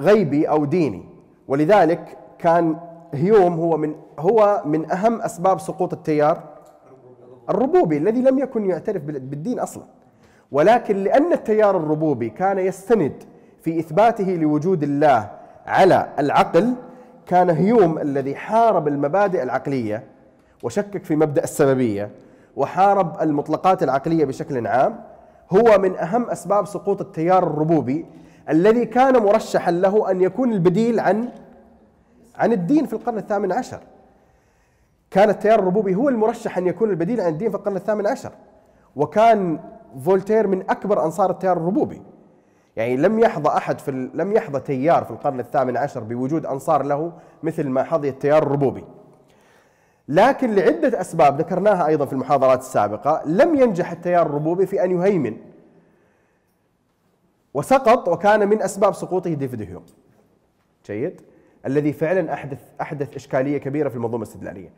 غيبي أو ديني. ولذلك كان هيوم هو من هو من أهم أسباب سقوط التيار الربوبي الذي لم يكن يعترف بال- بالدين أصلا. ولكن لأن التيار الربوبي كان يستند في إثباته لوجود الله على العقل كان هيوم الذي حارب المبادئ العقلية وشكك في مبدأ السببية وحارب المطلقات العقلية بشكل عام هو من أهم أسباب سقوط التيار الربوبي الذي كان مرشحا له أن يكون البديل عن عن الدين في القرن الثامن عشر. كان التيار الربوبي هو المرشح أن يكون البديل عن الدين في القرن الثامن عشر. وكان فولتير من أكبر أنصار التيار الربوبي. يعني لم يحظى أحد في لم يحظى تيار في القرن الثامن عشر بوجود أنصار له مثل ما حظي التيار الربوبي. لكن لعدة أسباب ذكرناها أيضا في المحاضرات السابقة لم ينجح التيار الربوبي في أن يهيمن. وسقط وكان من أسباب سقوطه ديفيد هيوم جيد؟ الذي فعلا احدث أحدث إشكالية كبيرة في المنظومة الاستدلالية.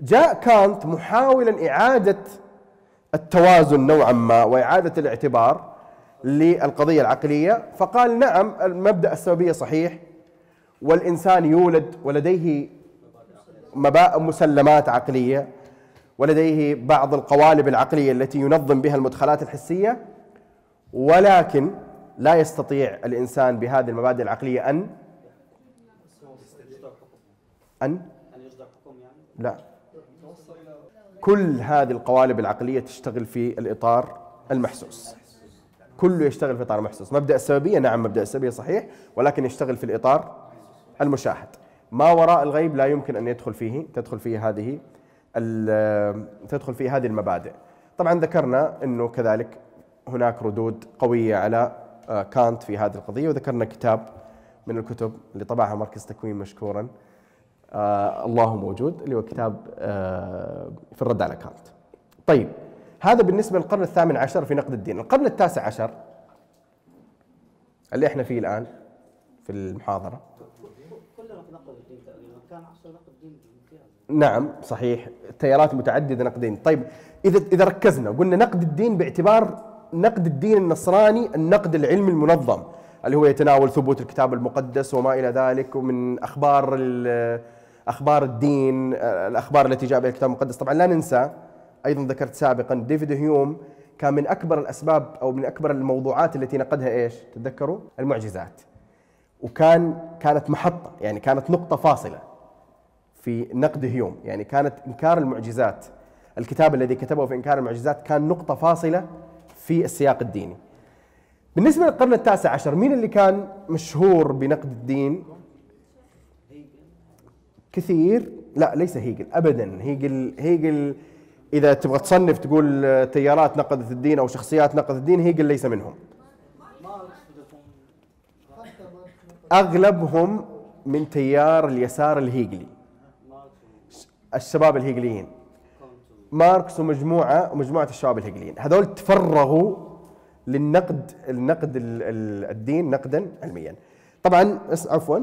جاء كانت محاولا إعادة التوازن نوعا ما وإعادة الاعتبار للقضية العقلية. فقال نعم المبدأ السببية صحيح والإنسان يولد ولديه مسلمات عقلية ولديه بعض القوالب العقلية التي ينظم بها المدخلات الحسية ولكن لا يستطيع الإنسان بهذه المبادئ العقلية ان ان أن حكم يعني؟ لا. كل هذه القوالب العقلية تشتغل في الإطار المحسوس. كله يشتغل في إطار محسوس. مبدأ السببية نعم مبدأ السببية صحيح ولكن يشتغل في الإطار المشاهد. ما وراء الغيب لا يمكن أن يدخل فيه تدخل فيه هذه تدخل فيه هذه المبادئ. طبعا ذكرنا إنه كذلك هناك ردود قوية على آه، كانت في هذه القضية وذكرنا كتاب من الكتب اللي طبعها مركز تكوين مشكورا آه الله موجود اللي هو كتاب آه في الرد على كانت طيب هذا بالنسبة للقرن الثامن عشر في نقد الدين. القرن التاسع عشر اللي إحنا فيه الآن في المحاضرة. كلنا في نقد الدين تقريبا كان عصر نقد الدين نعم صحيح. تيارات متعددة نقدين طيب إذا إذا ركزنا وقلنا نقد الدين باعتبار نقد الدين النصراني النقد العلمي المنظم اللي هو يتناول ثبوت الكتاب المقدس وما إلى ذلك ومن أخبار ال- أخبار الدين الأخبار التي جاء بها الكتاب المقدس. طبعا لا ننسى أيضا ذكرت سابقا ديفيد هيوم كان من أكبر الأسباب أو من أكبر الموضوعات التي نقدها إيش؟ تتذكروا؟ المعجزات. وكان كانت محطة يعني كانت نقطة فاصلة في نقد هيوم. يعني كانت إنكار المعجزات. الكتاب الذي كتبه في إنكار المعجزات كان نقطة فاصلة في السياق الديني. بالنسبة للقرن التاسع عشر مين اللي كان مشهور بنقد الدين؟ كثير. لا ليس هيجل أبدا. هيجل هيجل إذا تبغى تصنف تقول آه، تيارات نقدت الدين أو شخصيات نقدت الدين هيجل ليس منهم. أغلبهم من تيار اليسار الهيجلي الشباب الهيجليين. ماركس ومجموعة ومجموعة الشباب الهيجليين. هذول تفرغوا للنقد النقد ال- ال- الدين نقدا علميا. طبعا عفوا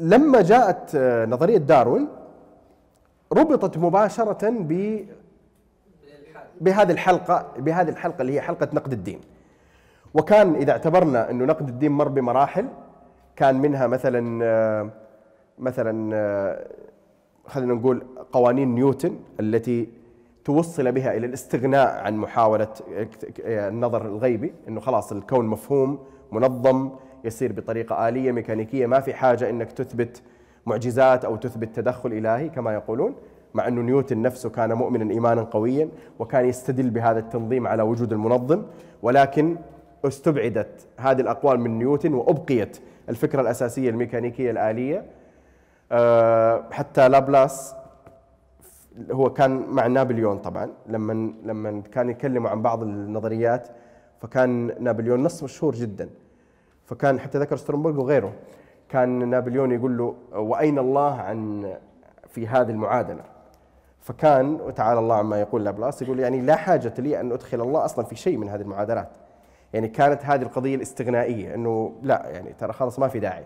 لما جاءت آه، نظرية داروين ربطت مباشرة ب بهذه الحلقة بهذه الحلقة اللي هي حلقة نقد الدين. وكان إذا اعتبرنا إنه نقد الدين مر بمراحل كان منها مثلا آه، مثلا آه، خلينا نقول قوانين نيوتن التي توصل بها إلى الاستغناء عن محاولة النظر الغيبي إنه خلاص الكون مفهوم منظم يسير بطريقة آلية ميكانيكية ما في حاجة إنك تثبت معجزات أو تثبت تدخل إلهي كما يقولون مع إنه نيوتن نفسه كان مؤمنا ايمانا قويا وكان يستدل بهذا التنظيم على وجود المنظم ولكن استبعدت هذه الأقوال من نيوتن وأبقيت الفكرة الأساسية الميكانيكية الآلية. آه، حتى لابلاس هو كان مع نابليون طبعا لما لما كان يكلموا عن بعض النظريات فكان نابليون نص مشهور جدا. فكان حتى ذكر سترومبرغ وغيره. كان نابليون يقول له وأين الله عن في هذه المعادلة؟ فكان وتعالى الله عما يقول لابلاس يقول يعني لا حاجة لي أن أدخل الله أصلا في شيء من هذه المعادلات. يعني كانت هذه القضية الاستغنائية إنه لا يعني ترى خلاص ما في داعي.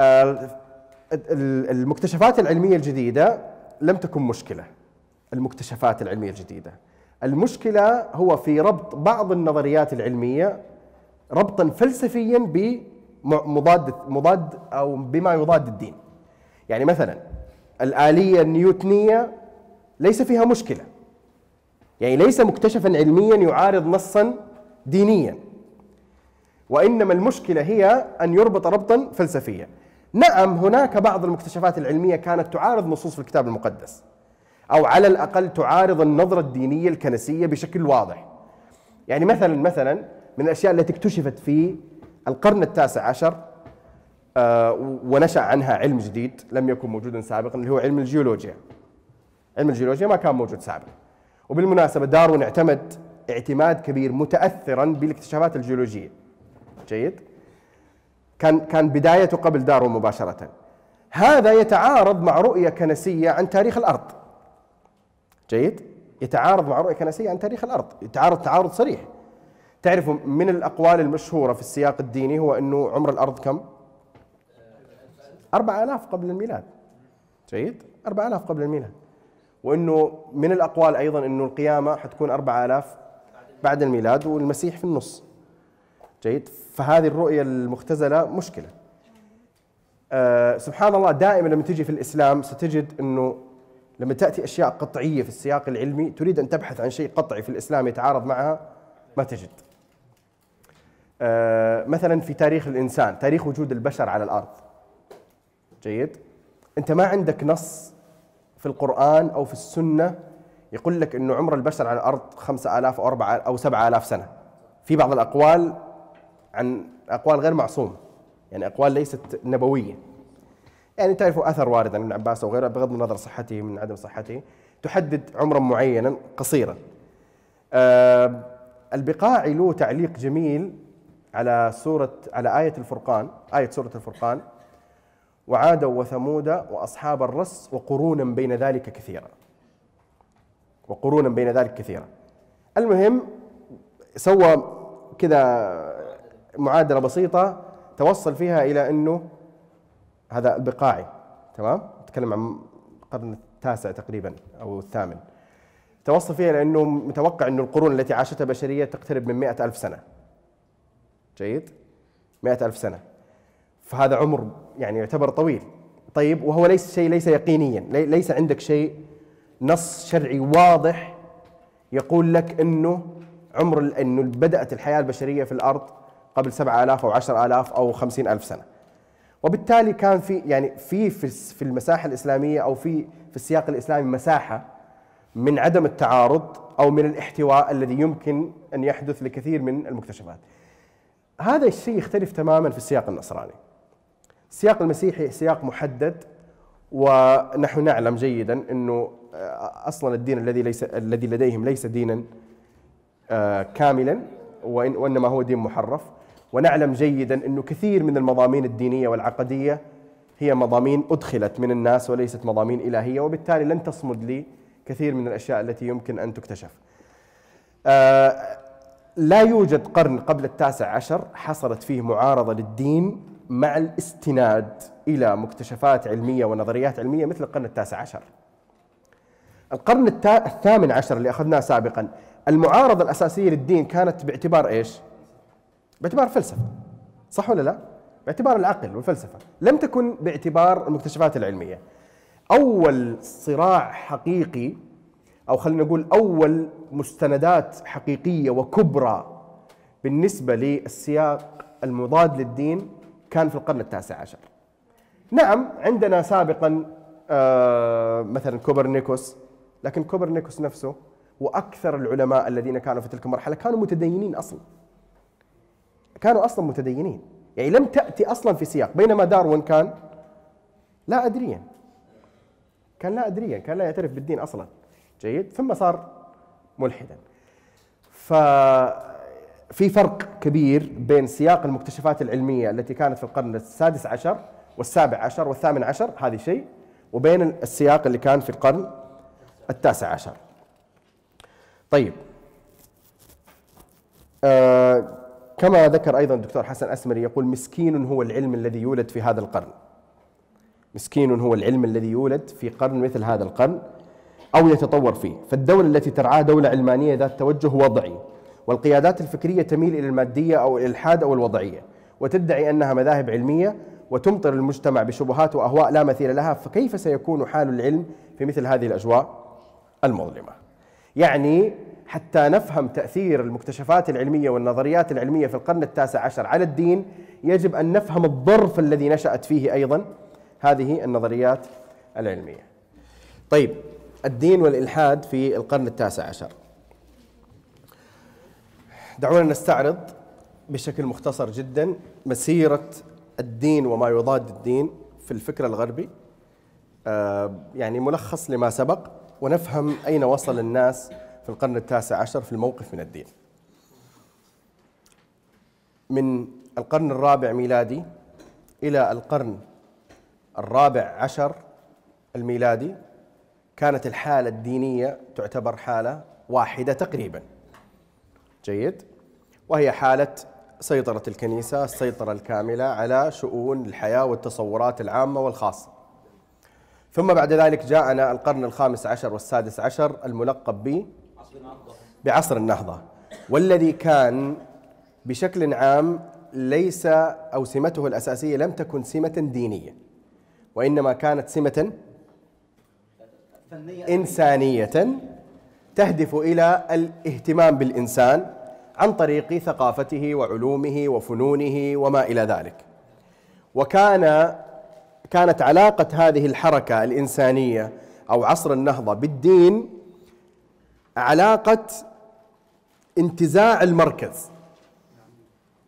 آه، ال- المكتشفات العلمية الجديدة لم تكن مشكلة. المكتشفات العلمية الجديدة. المشكلة هو في ربط بعض النظريات العلمية ربطا فلسفيا بمضاد مضاد أو بما يضاد الدين. يعني مثلا الآلية النيوتنية ليس فيها مشكلة. يعني ليس مكتشفا علميا يعارض نصا دينيا. وإنما المشكلة هي أن يربط ربطا فلسفيا. نعم هناك بعض المكتشفات العلمية كانت تعارض نصوص في الكتاب المقدس أو على الأقل تعارض النظرة الدينية الكنسية بشكل واضح. يعني مثلا مثلا من الأشياء التي اكتشفت في القرن التاسع عشر آه، ونشأ عنها علم جديد لم يكن موجودا سابقا اللي هو علم الجيولوجيا. علم الجيولوجيا ما كان موجود سابقا. وبالمناسبة داروين اعتمد اعتماد كبير متاثرا بالاكتشافات الجيولوجية. جيد؟ كان كان بدايته قبل داروين مباشرة. هذا يتعارض مع رؤية كنسية عن تاريخ الأرض. جيد؟ يتعارض مع رؤية كنسية عن تاريخ الأرض. يتعارض تعارض صريح. تعرفوا من الأقوال المشهورة في السياق الديني هو إنه عمر الأرض كم؟ 4000 قبل الميلاد. جيد؟ 4000 قبل الميلاد. وإنه من الأقوال أيضا إنه القيامة حتكون 4000 بعد الميلاد والمسيح في النص. جيد؟ فهذه الرؤية المختزلة مشكلة. آه سبحان الله دائما لما تجي في الإسلام ستجد إنه لما تأتي أشياء قطعية في السياق العلمي تريد أن تبحث عن شيء قطعي في الإسلام يتعارض معها ما تجد. مثلا في تاريخ الإنسان تاريخ وجود البشر على الأرض. جيد؟ أنت ما عندك نص في القرآن أو في السنة يقول لك أنه عمر البشر على آلاف أو أربعة أو سبعة آلاف سنة. في بعض الأقوال عن أقوال غير معصومة يعني أقوال ليست نبوية. يعني تعرفوا أثر وارد عن ابن عباس أو غيره بغض النظر صحته من عدم صحته. تحدد عمرا معينا قصيرا. آه البقاعي له تعليق جميل على سورة على آية الفرقان آية سورة الفرقان وعادا وثمود وأصحاب الرس وقرونا بين ذلك كثيرا. وقرونا بين ذلك كثيرا. المهم سوى كذا معادلة بسيطة توصل فيها إلى إنه هذا البقاعي تمام؟ نتكلم عن القرن التاسع تقريبا أو الثامن. توصل فيها لأنه متوقع إنه القرون التي عاشتها البشريه تقترب من مئة ألف سنة. جيد. مئة ألف سنة. فهذا عمر يعني يعتبر طويل. طيب وهو ليس شيء ليس يقينيا. لي- ليس عندك شيء نص شرعي واضح يقول لك إنه عمر إنه بدأت الحياة البشرية في الأرض قبل 7000 أو 10000 أو 50000 سنة. وبالتالي كان في يعني في في المساحة الإسلامية أو في في السياق الإسلامي مساحة من عدم التعارض أو من الاحتواء الذي يمكن أن يحدث لكثير من المكتشفات. هذا الشيء يختلف تماما في السياق النصراني السياق المسيحي سياق محدد ونحن نعلم جيدا إنه آه، أصلا الدين الذي ليس الذي لديهم ليس دينا آه، كاملا وإنما هو دين محرف ونعلم جيدا إنه كثير من المضامين الدينية والعقدية هي مضامين أدخلت من الناس وليست مضامين إلهية وبالتالي لن تصمد لي كثير من الأشياء التي يمكن أن تكتشف. لا يوجد قرن قبل التاسع عشر حصلت فيه معارضة للدين مع الاستناد إلى مكتشفات علمية ونظريات علمية مثل القرن التاسع عشر القرن الثامن عشر اللي أخذناه سابقا المعارضة الأساسية للدين كانت باعتبار إيش؟ باعتبار فلسفة صح ولا لا؟ باعتبار العقل والفلسفة لم تكن باعتبار المكتشفات العلمية أول صراع حقيقي أو خلينا نقول أول مستندات حقيقية وكبرى بالنسبة للسياق المضاد للدين كان في القرن التاسع عشر. نعم عندنا سابقا آه، مثلا كوبرنيكوس لكن كوبرنيكوس نفسه وأكثر العلماء الذين كانوا في تلك المرحلة كانوا متدينين أصلا. كانوا أصلا متدينين. يعني لم تأتي أصلا في سياق بينما داروين كان لا ادريا. كان لا ادريا كان لا يعترف بالدين أصلا. جيد ثم صار ملحدا. ففي فرق كبير بين سياق المكتشفات العلمية التي كانت في القرن السادس عشر والسابع عشر والثامن عشر هذه شيء وبين السياق اللي كان في القرن التاسع عشر. طيب. آه كما ذكر أيضا الدكتور حسن أسمري يقول مسكين هو العلم الذي يولد في هذا القرن. مسكين هو العلم الذي يولد في قرن مثل هذا القرن. أو يتطور فيه. فالدولة التي ترعاها دولة علمانية ذات توجه وضعي والقيادات الفكرية تميل إلى المادية أو الإلحاد أو الوضعية وتدعي أنها مذاهب علمية وتمطر المجتمع بشبهات وأهواء لا مثيل لها فكيف سيكون حال العلم في مثل هذه الأجواء المظلمة؟ يعني حتى نفهم تأثير المكتشفات العلمية والنظريات العلمية في القرن التاسع عشر على الدين يجب أن نفهم الظرف الذي نشأت فيه أيضا هذه النظريات العلمية. طيب الدين والإلحاد في القرن التاسع عشر. دعونا نستعرض بشكل مختصر جدا مسيرة الدين وما يضاد الدين في الفكر الغربي. آه، يعني ملخص لما سبق ونفهم أين وصل الناس في القرن التاسع عشر في الموقف من الدين. من القرن الرابع ميلادي إلى القرن الرابع عشر الميلادي كانت الحالة الدينية تعتبر حالة واحدة تقريبا. جيد. وهي حالة سيطرة الكنيسة السيطرة الكاملة على شؤون الحياة والتصورات العامة والخاصة. ثم بعد ذلك جاءنا القرن الخامس عشر والسادس عشر الملقب ب بعصر النهضة. والذي كان بشكل عام ليس أو سمته الأساسية لم تكن سمة دينية وإنما كانت سمة إنسانية تهدف إلى الاهتمام بالإنسان عن طريق ثقافته وعلومه وفنونه وما إلى ذلك. وكان كانت علاقة هذه الحركة الإنسانية أو عصر النهضة بالدين علاقة انتزاع المركز.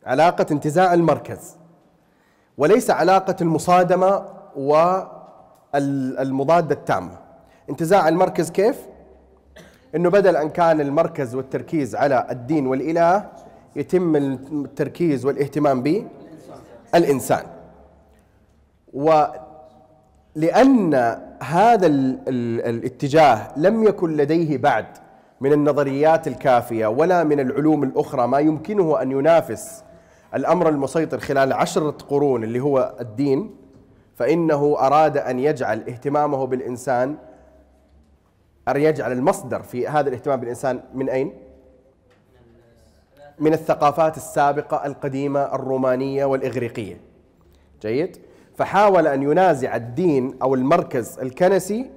علاقة انتزاع المركز. وليس علاقة المصادمة والمضادة التامة. انتزاع المركز كيف؟ إنه بدل أن كان المركز والتركيز على الدين والإله يتم التركيز والاهتمام بالانسان ولان هذا ال ال الاتجاه لم يكن لديه بعد من النظريات الكافية ولا من العلوم الأخرى ما يمكنه أن ينافس الأمر المسيطر خلال عشرة قرون اللي هو الدين فإنه أراد أن يجعل اهتمامه بالإنسان أن يجعل المصدر في هذا الاهتمام بالإنسان من أين؟ من الثقافات السابقة القديمة الرومانية والإغريقية جيد؟ فحاول أن ينازع الدين أو المركز الكنسي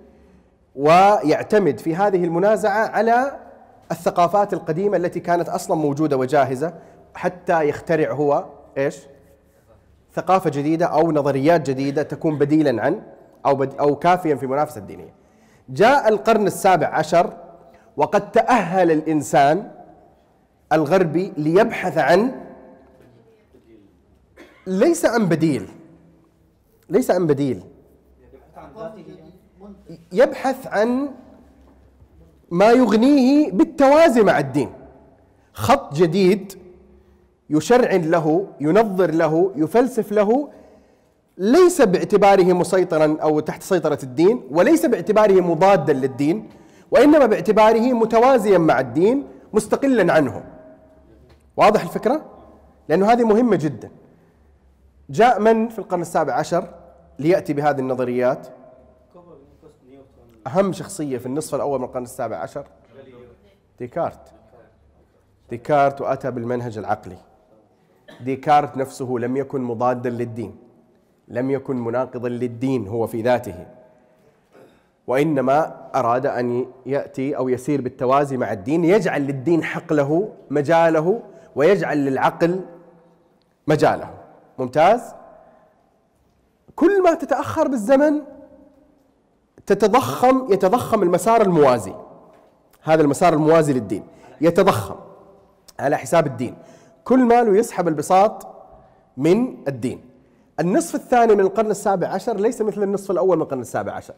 ويعتمد في هذه المنازعة على الثقافات القديمة التي كانت أصلا موجودة وجاهزة حتى يخترع هو إيش؟ ثقافة جديدة أو نظريات جديدة تكون بديلا عن أو, بد أو كافيا في منافسة الدينية جاء القرن السابع عشر وقد تأهل الإنسان الغربي ليبحث عن ليس عن بديل ليس عن بديل. يبحث عن ما يغنيه بالتوازي مع الدين. خط جديد يشرعن له ينظر له يفلسف له ليس باعتباره مسيطرا أو تحت سيطرة الدين وليس باعتباره مضادا للدين وإنما باعتباره متوازيا مع الدين مستقلا عنه. واضح الفكرة؟ لأنه هذه مهمة جدا. جاء من في القرن السابع عشر ليأتي بهذه النظريات. أهم شخصية في النصف الأول من القرن السابع عشر؟ ديكارت. ديكارت وأتى بالمنهج العقلي. ديكارت نفسه لم يكن مضادا للدين. لم يكن مناقضا للدين هو في ذاته وإنما أراد أن يأتي أو يسير بالتوازي مع الدين يجعل للدين حقله مجاله ويجعل للعقل مجاله ممتاز؟ كل ما تتأخر بالزمن تتضخم يتضخم المسار الموازي. هذا المسار الموازي للدين يتضخم على حساب الدين. كل ماله يسحب البساط من الدين. النصف الثاني من القرن السابع عشر ليس مثل النصف الأول من القرن السابع عشر.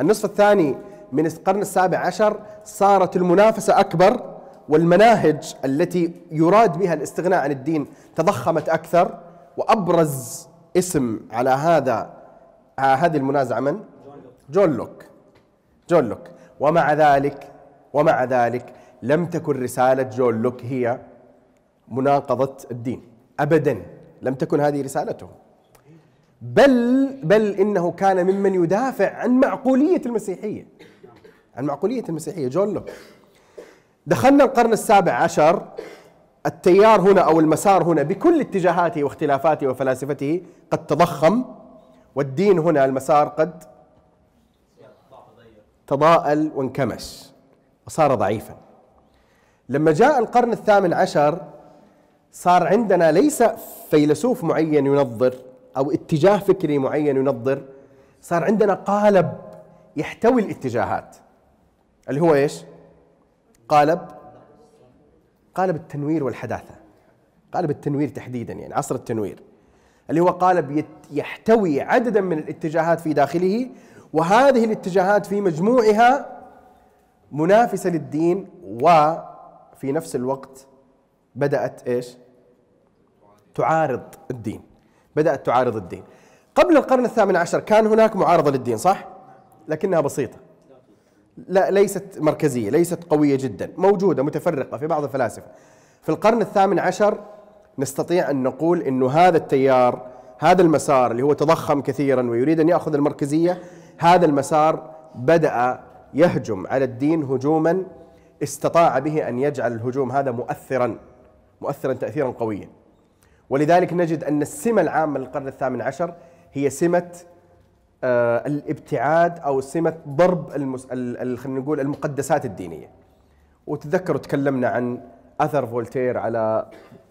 النصف الثاني من القرن السابع عشر صارت المنافسة أكبر والمناهج التي يراد بها الاستغناء عن الدين تضخمت أكثر وأبرز اسم على هذا هذه المنازعة من؟ جون لوك. جون لوك. ومع ذلك ومع ذلك لم تكن رسالة جون لوك هي مناقضة الدين. أبدا. لم تكن هذه رسالته. بل بل إنه كان ممن يدافع عن معقولية المسيحية. عن معقولية المسيحية. جون لوك دخلنا القرن السابع عشر. التيار هنا أو المسار هنا بكل اتجاهاته واختلافاته وفلاسفته قد تضخم والدين هنا المسار قد تضاءل وانكمش وصار ضعيفا. لما جاء القرن الثامن عشر صار عندنا ليس فيلسوف معين ينظر أو اتجاه فكري معين ينظر صار عندنا قالب يحتوي الاتجاهات اللي هو إيش؟ قالب قالب التنوير والحداثة قالب التنوير تحديدا يعني عصر التنوير اللي هو قالب يحتوي عددا من الاتجاهات في داخله وهذه الاتجاهات في مجموعها منافسة للدين وفي نفس الوقت بدأت إيش؟ تعارض الدين بدأت تعارض الدين. قبل القرن الثامن عشر كان هناك معارضة للدين صح؟ لكنها بسيطة. لا ليست مركزية ليست قوية جدا موجودة متفرقة في بعض الفلاسفة. في القرن الثامن عشر نستطيع أن نقول إنه هذا التيار هذا المسار اللي هو تضخم كثيرا ويريد أن يأخذ المركزية هذا المسار بدأ يهجم على الدين هجوما استطاع به أن يجعل الهجوم هذا مؤثرا مؤثرا تاثيرا قويا. ولذلك نجد أن السمة العامة للقرن الثامن عشر هي سمة آه الابتعاد أو سمة ضرب المس... خلينا نقول المقدسات الدينية. وتذكروا تكلمنا عن أثر فولتير على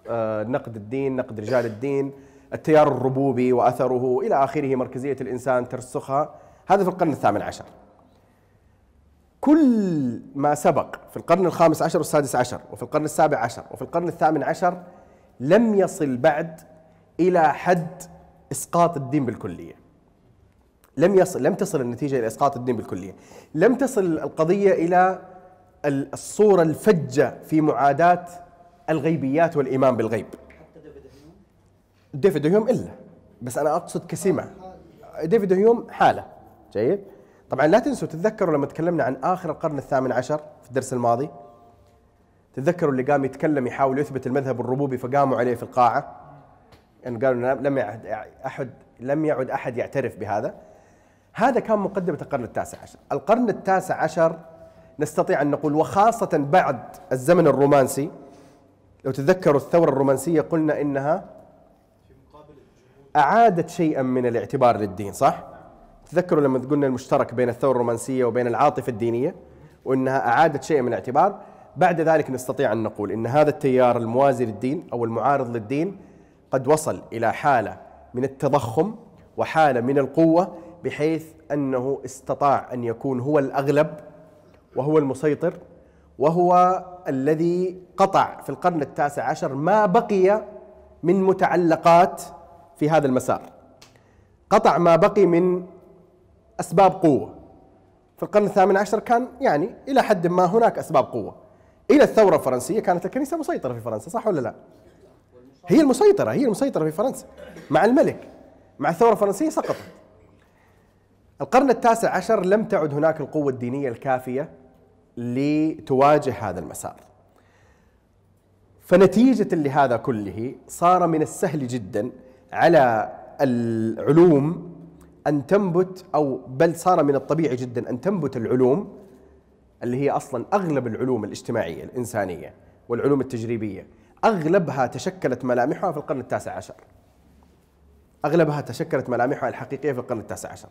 آه نقد الدين نقد رجال الدين التيار الربوبي وأثره إلى آخره مركزية الإنسان ترسخها. هذا في القرن الثامن عشر. كل ما سبق في القرن الخامس عشر والسادس عشر وفي القرن السابع عشر وفي القرن الثامن عشر لم يصل بعد إلى حد إسقاط الدين بالكلية. لم يصل لم تصل النتيجة إلى إسقاط الدين بالكلية. لم تصل القضية إلى الصورة الفجة في معاداة الغيبيات والإيمان بالغيب. ديفيد هيوم إلا. بس أنا أقصد كسمة ديفيد هيوم حالة. جيد؟ طبعا لا تنسوا تتذكروا لما تكلمنا عن آخر القرن الثامن عشر في الدرس الماضي؟ تتذكروا اللي قام يتكلم يحاول يثبت المذهب الربوبي فقاموا عليه في القاعة. يعني قالوا لم يعد أحد لم يعد أحد يعترف بهذا. هذا كان مقدمة القرن التاسع عشر. القرن التاسع عشر نستطيع أن نقول وخاصة بعد الزمن الرومانسي لو تتذكروا الثورة الرومانسية قلنا إنها أعادت شيئا من الاعتبار للدين صح؟ تذكروا لما قلنا المشترك بين الثورة الرومانسية وبين العاطفة الدينية وإنها أعادت شيئا من الاعتبار. بعد ذلك نستطيع أن نقول إن هذا التيار الموازي للدين أو المعارض للدين قد وصل إلى حالة من التضخم وحالة من القوة بحيث أنه استطاع أن يكون هو الأغلب وهو المسيطر وهو الذي قطع في القرن التاسع عشر ما بقي من متعلقات في هذا المسار. قطع ما بقي من أسباب قوة. في القرن الثامن عشر كان يعني إلى حد ما هناك أسباب قوة. إلى الثورة الفرنسية كانت الكنيسة مسيطرة في فرنسا صح ولا لا؟ هي المسيطرة هي المسيطرة في فرنسا مع الملك مع الثورة الفرنسية سقطت. القرن التاسع عشر لم تعد هناك القوة الدينية الكافية لتواجه هذا المسار. فنتيجة لهذا كله صار من السهل جدا على العلوم أن تنبت أو بل صار من الطبيعي جدا أن تنبت العلوم اللي هي أصلا أغلب العلوم الاجتماعية الإنسانية والعلوم التجريبية أغلبها تشكلت ملامحها في القرن التاسع عشر. أغلبها تشكلت ملامحها الحقيقية في القرن التاسع عشر.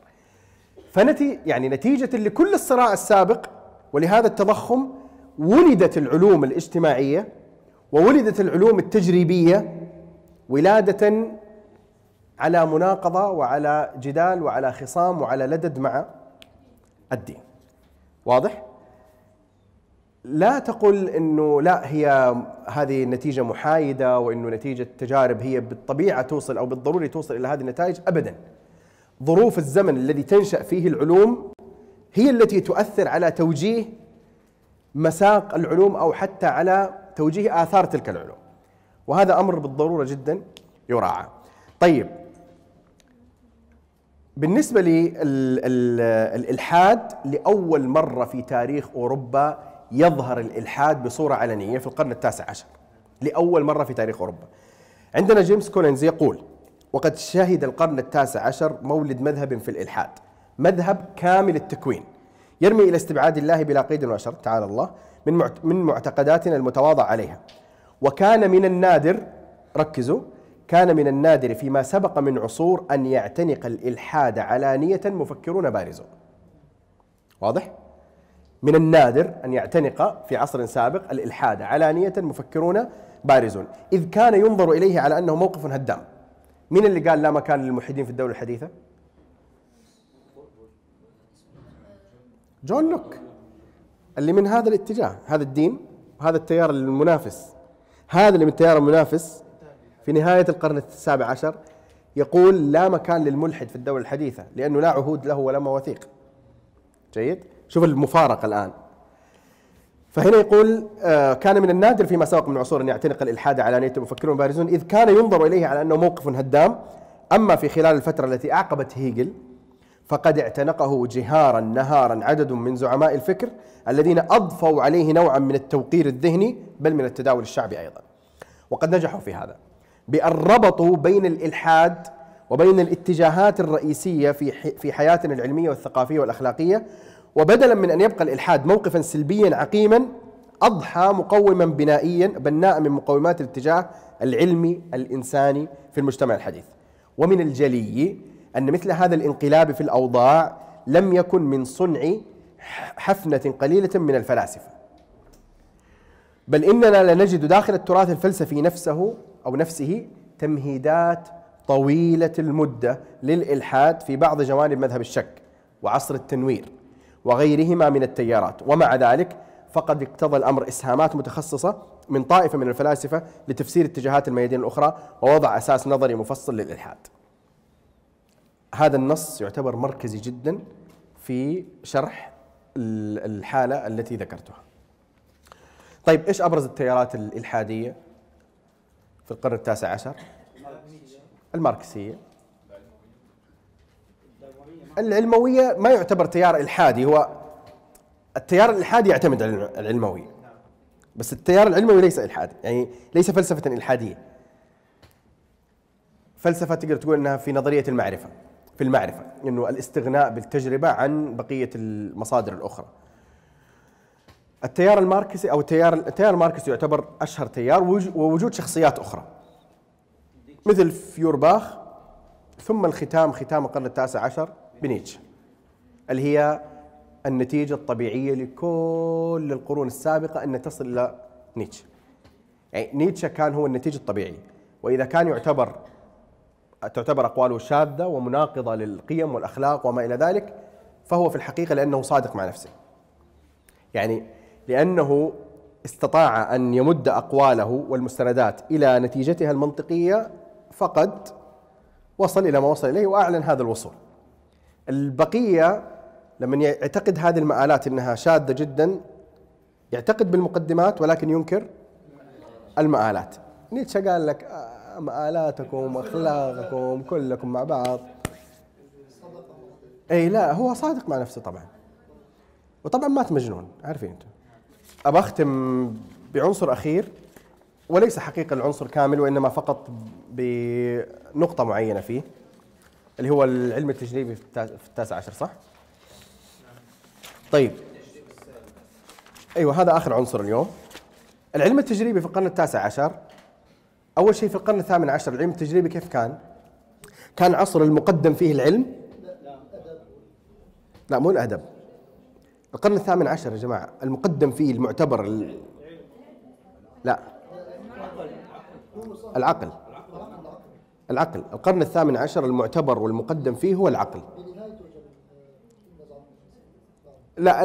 فنتي يعني نتيجة لكل الصراع السابق ولهذا التضخم ولدت العلوم الاجتماعية وولدت العلوم التجريبية ولادة على مناقضة وعلى جدال وعلى خصام وعلى لدد مع الدين. واضح؟ لا تقل إنه لا هي هذه النتيجه محايدة وإنه نتيجة تجارب هي بالطبيعة توصل أو بالضروري توصل إلى هذه النتائج ابدا. ظروف الزمن الذي تنشأ فيه العلوم هي التي تؤثر على توجيه مساق العلوم أو حتى على توجيه آثار تلك العلوم. وهذا أمر بالضرورة جدا يراعى. طيب بالنسبة للإلحاد لأول مرة في تاريخ أوروبا يظهر الإلحاد بصورة علنية في القرن التاسع عشر لأول مرة في تاريخ أوروبا. عندنا جيمس كولينز يقول وقد شهد القرن التاسع عشر مولد مذهب في الإلحاد مذهب كامل التكوين يرمي إلى استبعاد الله بلا قيد وشرط تعالى الله من من معتقداتنا المتواضع عليها. وكان من النادر ركزوا كان من النادر فيما سبق من عصور أن يعتنق الإلحاد علانية مفكرون بارزون واضح؟ من النادر أن يعتنق في عصر سابق الإلحاد. علانية مفكرون بارزون. إذ كان ينظر إليه على أنه موقف هدام. من اللي قال لا مكان للملحدين في الدولة الحديثة؟ جون لوك. اللي من هذا الاتجاه هذا الدين وهذا التيار المنافس. هذا اللي من التيار المنافس في نهاية القرن السابع عشر يقول لا مكان للملحد في الدولة الحديثة لأنه لا عهود له ولا مواثيق. جيد؟ شوف المفارقة الآن. فهنا يقول آه كان من النادر فيما سبق من عصور أن يعتنق الإلحاد علانية المفكرون بارزون إذ كان ينظر إليه على أنه موقف هدام أما في خلال الفترة التي أعقبت هيجل فقد اعتنقه جهارا نهارا عدد من زعماء الفكر الذين أضفوا عليه نوعا من التوقير الذهني بل من التداول الشعبي أيضا. وقد نجحوا في هذا بأن ربطوا بين الإلحاد وبين الاتجاهات الرئيسية في في حياتنا العلمية والثقافية والأخلاقية وبدلا من أن يبقى الإلحاد موقفا سلبيا عقيما أضحى مقوما بنائيا بناء من مقومات الاتجاه العلمي الإنساني في المجتمع الحديث. ومن الجلي أن مثل هذا الانقلاب في الأوضاع لم يكن من صنع حفنة قليلة من الفلاسفة. بل إننا لنجد داخل التراث الفلسفي نفسه أو نفسه تمهيدات طويلة المدة للإلحاد في بعض جوانب مذهب الشك وعصر التنوير. وغيرهما من التيارات. ومع ذلك فقد اقتضى الأمر إسهامات متخصصة من طائفة من الفلاسفة لتفسير اتجاهات الميادين الأخرى ووضع أساس نظري مفصل للإلحاد. هذا النص يعتبر مركزي جدا في شرح الحالة التي ذكرتها. طيب إيش أبرز التيارات الإلحادية في القرن التاسع عشر؟ الماركسية. العلموية ما يعتبر تيار إلحادي هو التيار الإلحادي يعتمد على العلموية بس التيار العلموي ليس إلحادي يعني ليس فلسفة إلحادية. فلسفة تقدر تقول أنها في نظرية المعرفة في المعرفة أنه الاستغناء بالتجربة عن بقية المصادر الأخرى. التيار الماركسي أو التيار التيار الماركسي يعتبر أشهر تيار ووجود شخصيات أخرى. مثل فيورباخ ثم الختام ختام القرن التاسع عشر. بنيتشه اللي هي النتيجة الطبيعية لكل القرون السابقة أن تصل إلى نيتشه يعني نيتشه كان هو النتيجة الطبيعية. وإذا كان يعتبر تعتبر أقواله شاذة ومناقضة للقيم والأخلاق وما إلى ذلك فهو في الحقيقة لأنه صادق مع نفسه. يعني لأنه استطاع أن يمد أقواله والمستندات إلى نتيجتها المنطقية فقد وصل إلى ما وصل إليه وأعلن هذا الوصول. البقية لما يعتقد هذه المآلات أنها شاذة جدا يعتقد بالمقدمات ولكن ينكر المآلات. نيتشه قال لك آه، مآلاتكم أخلاقكم كلكم مع بعض. إي لا هو صادق مع نفسه طبعا. وطبعا مات مجنون عارفين أنتم. ابى أختم بعنصر أخير وليس حقيقة العنصر كامل وإنما فقط بنقطة معينة فيه. اللي هو العلم التجريبي في التا- في التاسع عشر صح؟ طيب. أيوة هذا آخر عنصر اليوم. العلم التجريبي في القرن التاسع عشر أول شيء في القرن الثامن عشر العلم التجريبي كيف كان؟ كان عصر المقدم فيه العلم. لا مو الأدب. القرن الثامن عشر يا جماعة المقدم فيه المعتبر ال... لا. العقل. العقل القرن الثامن عشر المعتبر والمقدم فيه هو العقل لا.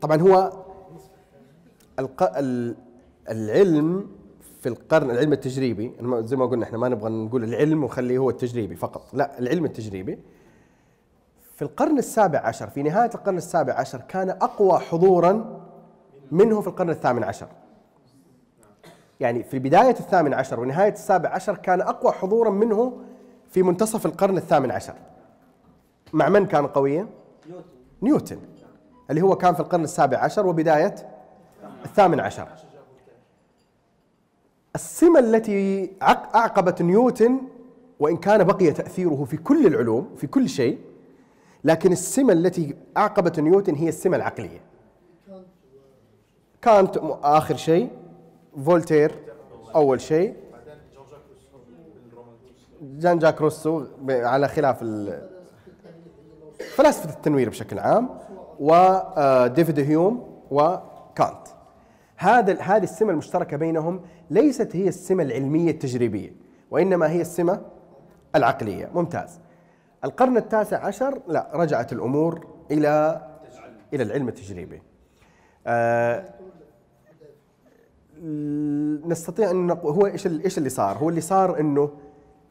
طبعا هو. العلم في القرن العلم التجريبي زي ما قلنا إحنا ما نبغى نقول العلم ونخليه هو التجريبي فقط لا العلم التجريبي في القرن السابع عشر في نهاية القرن السابع عشر كان أقوى حضورا منه في القرن الثامن عشر يعني في بداية الثامن عشر ونهاية السابع عشر كان أقوى حضورا منه في منتصف القرن الثامن عشر. مع من كان قويا؟ نيوتن. اللي هو كان في القرن السابع عشر وبداية الثامن عشر. السمة التي عق- أعقبت نيوتن وإن كان بقي تأثيره في كل العلوم في كل شيء لكن السمة التي أعقبت نيوتن هي السمة العقلية. كانت آخر شيء فولتير أول شيء. جان جاك روسو على خلاف فلاسفة التنوير بشكل عام وديفيد هيوم وكانت هذا هذه السمة المشتركة بينهم ليست هي السمة العلمية التجريبية وإنما هي السمة العقلية. ممتاز. القرن التاسع عشر لا رجعت الأمور إلى إلى العلم التجريبي. آه نستطيع نقول هو إيش ال- إيش اللي صار؟ هو اللي صار أنه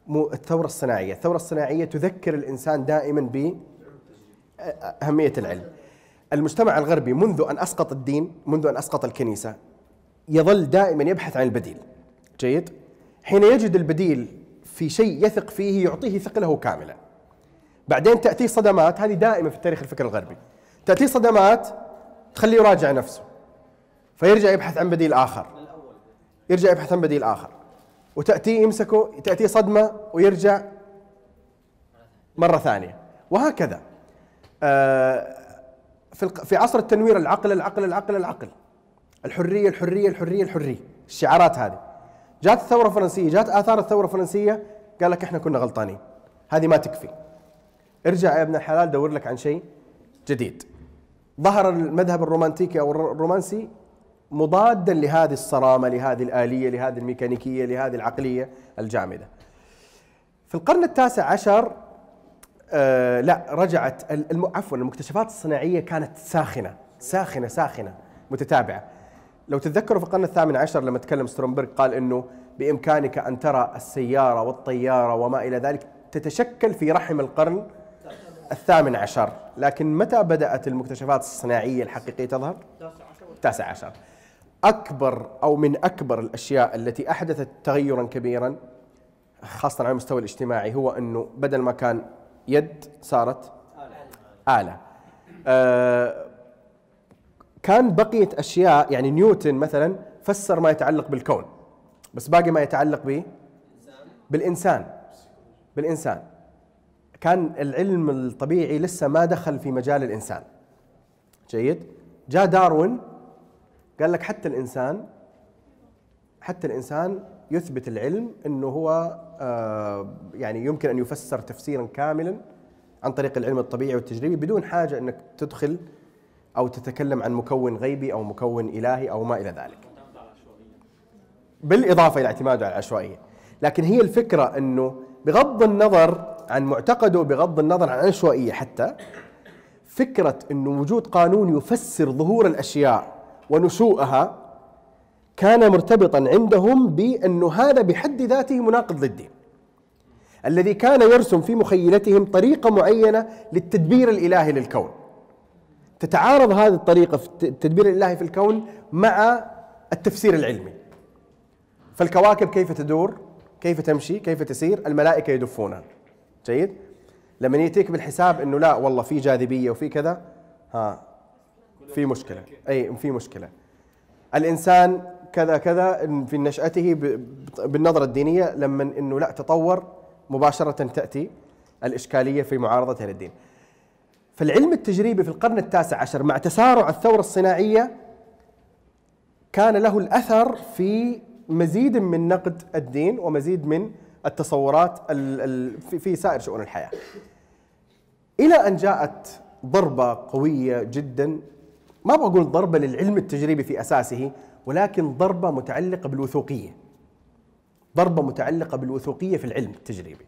مو الثورة الصناعية. الثورة الصناعية تذكر الإنسان دائما ب أهمية العلم. المجتمع الغربي منذ أن أسقط الدين منذ أن أسقط الكنيسة يظل دائما يبحث عن البديل. جيد؟ حين يجد البديل في شيء يثق فيه يعطيه ثقله كاملا بعدين تأتيه صدمات هذه دائما في التاريخ الفكر الغربي. تأتيه صدمات تخليه يراجع نفسه فيرجع يبحث عن بديل آخر. يرجع يبحث عن بديل آخر. وتأتيه يمسكه تأتيه صدمة ويرجع مرة ثانية. وهكذا. آه، في في عصر التنوير العقل العقل العقل العقل. الحرية الحرية الحرية الحرية. الشعارات هذه. جات الثورة الفرنسية جات آثار الثورة الفرنسية. قال لك إحنا كنا غلطانين. هذه ما تكفي. ارجع يا ابن الحلال دور لك عن شيء جديد. ظهر المذهب الرومانتيكي أو الر- الرومانسي مضادا لهذه الصرامة لهذه الآلية لهذه الميكانيكية لهذه العقلية الجامدة. في القرن التاسع عشر آه لا رجعت الم... عفوا المكتشفات الصناعية كانت ساخنة ساخنة ساخنة متتابعة. لو تتذكروا في القرن الثامن عشر لما تكلم سترومبرغ قال إنه بإمكانك أن ترى السيارة والطيارة وما إلى ذلك تتشكل في رحم القرن الثامن عشر. لكن متى بدأت المكتشفات الصناعية الحقيقية تظهر؟ التاسع عشر. أكبر أو من أكبر الأشياء التي أحدثت تغيرا كبيرا خاصة على المستوى الاجتماعي هو أنه بدل ما كان يد صارت آلة. آه كان بقية أشياء يعني نيوتن مثلا فسر ما يتعلق بالكون بس باقي ما يتعلق به بالإنسان. بالإنسان. كان العلم الطبيعي لسه ما دخل في مجال الإنسان. جيد؟ جاء داروين قال لك حتى الإنسان حتى الإنسان يثبت العلم إنه هو آه، يعني يمكن أن يفسر تفسيرا كاملا عن طريق العلم الطبيعي والتجريبي بدون حاجة إنك تدخل أو تتكلم عن مكون غيبي أو مكون إلهي أو ما إلى ذلك. بالإضافة إلى اعتماده على العشوائية، لكن هي الفكرة إنه بغض النظر عن معتقده بغض النظر عن العشوائيه حتى فكرة إنه وجود قانون يفسر ظهور الأشياء ونشوءها كان مرتبطا عندهم بأنه هذا بحد ذاته مناقض للدين. الذي كان يرسم في مخيلتهم طريقة معينة للتدبير الإلهي للكون. تتعارض هذه الطريقة في التدبير الإلهي في الكون مع التفسير العلمي. فالكواكب كيف تدور؟ كيف تمشي؟ كيف تسير؟ الملائكة يدفونها. جيد؟ لما يأتيك بالحساب أنه لا والله في جاذبية وفي كذا ها في مشكلة أي في مشكلة الإنسان كذا كذا في نشأته ب- بالنظرة الدينية لما إنه لا تطور مباشرة تأتي الإشكالية في معارضته للدين. فالعلم التجريبي في القرن التاسع عشر مع تسارع الثورة الصناعية كان له الأثر في مزيد من نقد الدين ومزيد من التصورات ال- ال- في- في سائر شؤون الحياة. إلى أن جاءت ضربة قوية جدا ما بقول ضربة للعلم التجريبي في أساسه ولكن ضربة متعلقة بالوثوقية. ضربة متعلقة بالوثوقية في العلم التجريبي.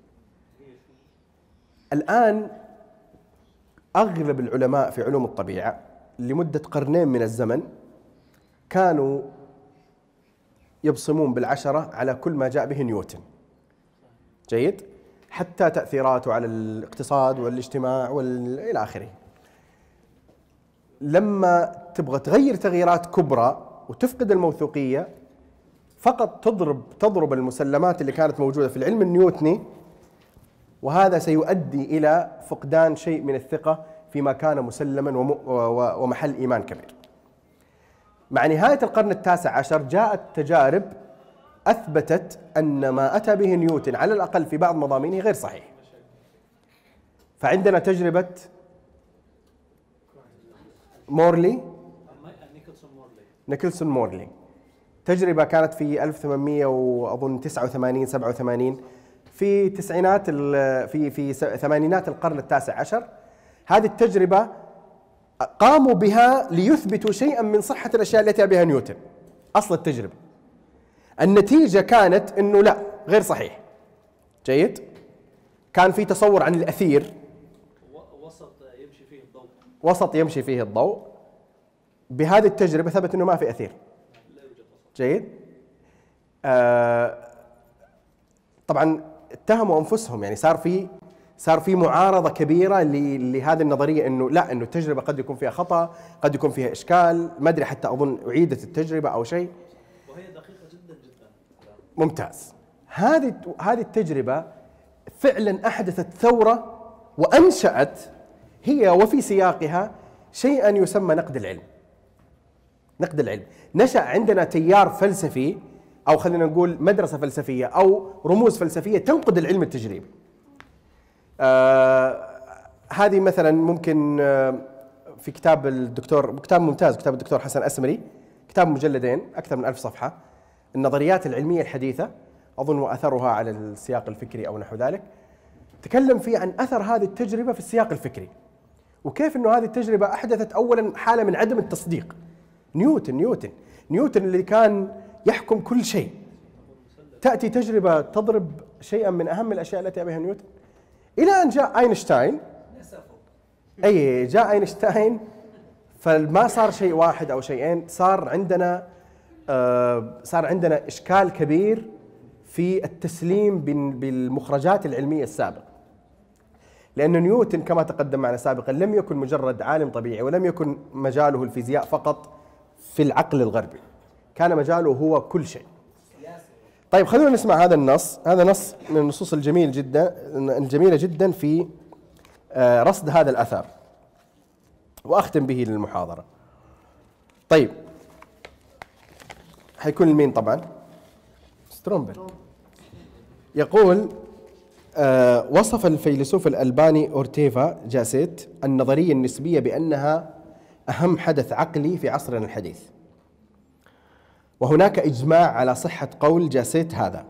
الآن أغلب العلماء في علوم الطبيعة لمدة قرنين من الزمن كانوا يبصمون بالعشرة على كل ما جاء به نيوتن. جيد؟ حتى تأثيراته على الاقتصاد والاجتماع والى آخره. لما تبغى تغير تغييرات كبرى وتفقد الموثوقية فقط تضرب تضرب المسلمات اللي كانت موجودة في العلم النيوتني وهذا سيؤدي إلى فقدان شيء من الثقة فيما كان مسلما ومحل إيمان كبير. مع نهاية القرن التاسع عشر جاءت تجارب أثبتت أن ما أتى به نيوتن على الأقل في بعض مضامينه غير صحيح. فعندنا تجربة مورلي؟ نيكلسون مورلي. تجربة كانت في 1800 وأظن 89 87 في تسعينات في في ثمانينات القرن التاسع عشر هذه التجربة قاموا بها ليثبتوا شيئا من صحة الأشياء التي أتى بها نيوتن. أصل التجربة. النتيجة كانت أنه لا غير صحيح. جيد؟ كان في تصور عن الأثير و- وسط يمشي فيه الضوء وسط يمشي فيه الضوء. بهذه التجربة ثبت أنه ما في أثير. لا يوجد وسط جيد. آه طبعا اتهموا أنفسهم يعني صار في صار في معارضة كبيرة لهذه النظرية إنه لا إنه التجربة قد يكون فيها خطأ قد يكون فيها إشكال. ما أدري حتى أظن أعيدت التجربة أو شيء. وهي دقيقة جدا جدا. ممتاز. هذه هذه التجربة فعلا أحدثت ثورة وأنشأت هي وفي سياقها شيئا يسمى نقد العلم. نقد العلم. نشأ عندنا تيار فلسفي أو خلينا نقول مدرسة فلسفية أو رموز فلسفية تنقد العلم التجريبي آه هذه مثلا ممكن آه في كتاب الدكتور كتاب ممتاز كتاب الدكتور حسن أسمري كتاب مجلدين أكثر من ألف صفحة. النظريات العلمية الحديثة أظن وأثرها على السياق الفكري أو نحو ذلك تكلم فيه عن أثر هذه التجربة في السياق الفكري. وكيف أنه هذه التجربة أحدثت أولا حالة من عدم التصديق؟ نيوتن نيوتن. نيوتن اللي كان يحكم كل شيء. تأتي تجربة تضرب شيئا من أهم الأشياء التي بها نيوتن. إلى أن جاء أينشتاين. اي جاء أينشتاين. فما صار شيء واحد أو شيئين صار عندنا آه صار عندنا إشكال كبير في التسليم بال- بالمخرجات العلمية السابقة. لأن نيوتن كما تقدم معنا سابقا لم يكن مجرد عالم طبيعي ولم يكن مجاله الفيزياء فقط في العقل الغربي. كان مجاله هو كل شيء. طيب خلونا نسمع هذا النص. هذا نص من النصوص الجميل جدا الجميلة جدا في آه، رصد هذا الأثر. وأختم به للمحاضرة. طيب. حيكون لمين طبعا. سترومبرغ يقول وصف الفيلسوف الإسباني أورتيغا جاسيت النظرية النسبية بأنها أهم حدث عقلي في عصرنا الحديث. وهناك إجماع على صحة قول جاسيت هذا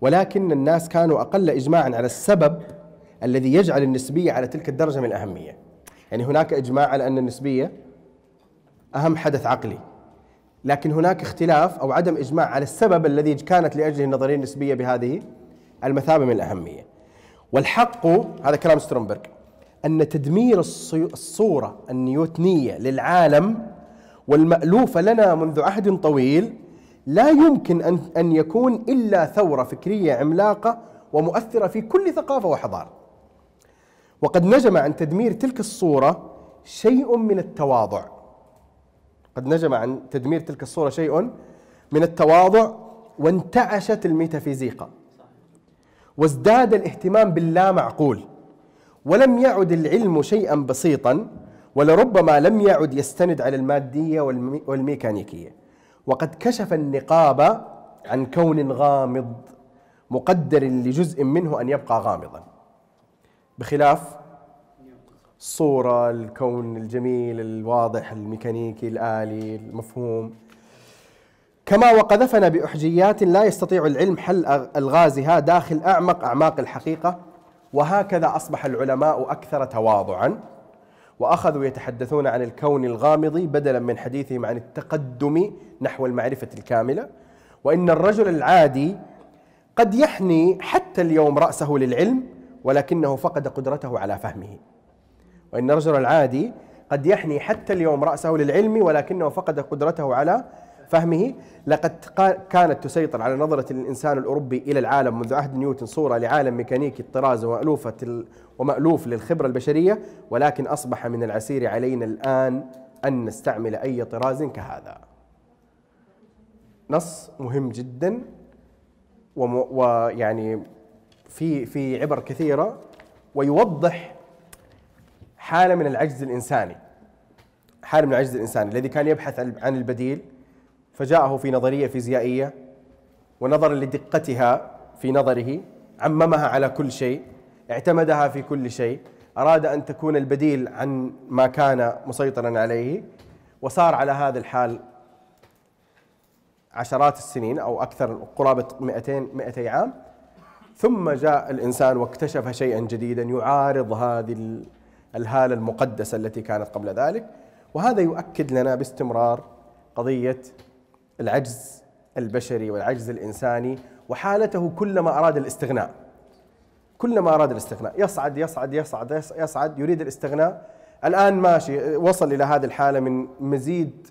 ولكن الناس كانوا أقل إجماعا على السبب الذي يجعل النسبية على تلك الدرجة من الأهمية. يعني هناك إجماع على أن النسبية أهم حدث عقلي لكن هناك اختلاف أو عدم إجماع على السبب الذي كانت لأجله النظرية النسبية بهذه المثابة من الأهمية. والحق هذا كلام سترومبرغ أن تدمير الصورة النيوتنية للعالم والمألوفة لنا منذ عهد طويل لا يمكن أن أن يكون إلا ثورة فكرية عملاقة ومؤثرة في كل ثقافة وحضارة. وقد نجم عن تدمير تلك الصورة شيء من التواضع. قد نجم عن تدمير تلك الصورة شيء من التواضع وانتعشت الميتافيزيقا. وازداد الاهتمام باللا معقول ولم يعد العلم شيئا بسيطا ولربما لم يعد يستند على المادية والمي- والميكانيكية. وقد كشف النقاب عن كون غامض مقدر لجزء منه أن يبقى غامضا. بخلاف الصورة الكون الجميل الواضح الميكانيكي الآلي المفهوم. كما وقذفنا بأحجيات لا يستطيع العلم حل الغازها داخل أعمق أعماق الحقيقة وهكذا أصبح العلماء أكثر تواضعا وأخذوا يتحدثون عن الكون الغامض بدلا من حديثهم عن التقدم نحو المعرفة الكاملة وإن الرجل العادي قد يحني حتى اليوم رأسه للعلم ولكنه فقد قدرته على فهمه. وإن الرجل العادي قد يحني حتى اليوم رأسه للعلم ولكنه فقد قدرته على فهمه لقد كانت تسيطر على نظرة الإنسان الأوروبي إلى العالم منذ عهد نيوتن صورة لعالم ميكانيكي الطراز ومألوفة ومألوف للخبرة البشرية ولكن أصبح من العسير علينا الآن أن نستعمل أي طراز كهذا. نص مهم جدا ويعني في في عبر كثيرة ويوضح حالة من العجز الإنساني. حالة من العجز الإنساني الذي كان يبحث عن البديل فجاءه في نظرية فيزيائية ونظرا لدقتها في نظره عممها على كل شيء اعتمدها في كل شيء أراد أن تكون البديل عن ما كان مسيطرا عليه وصار على هذا الحال عشرات السنين أو أكثر قرابة 200 200 عام. ثم جاء الإنسان واكتشف شيئا جديدا يعارض هذه الهالة المقدسة التي كانت قبل ذلك. وهذا يؤكد لنا باستمرار قضية العجز البشري والعجز الإنساني وحالته كلما أراد الاستغناء. كلما أراد الاستغناء. يصعد يصعد يصعد يصعد يريد الاستغناء. الآن ماشي وصل إلى هذه الحالة من مزيد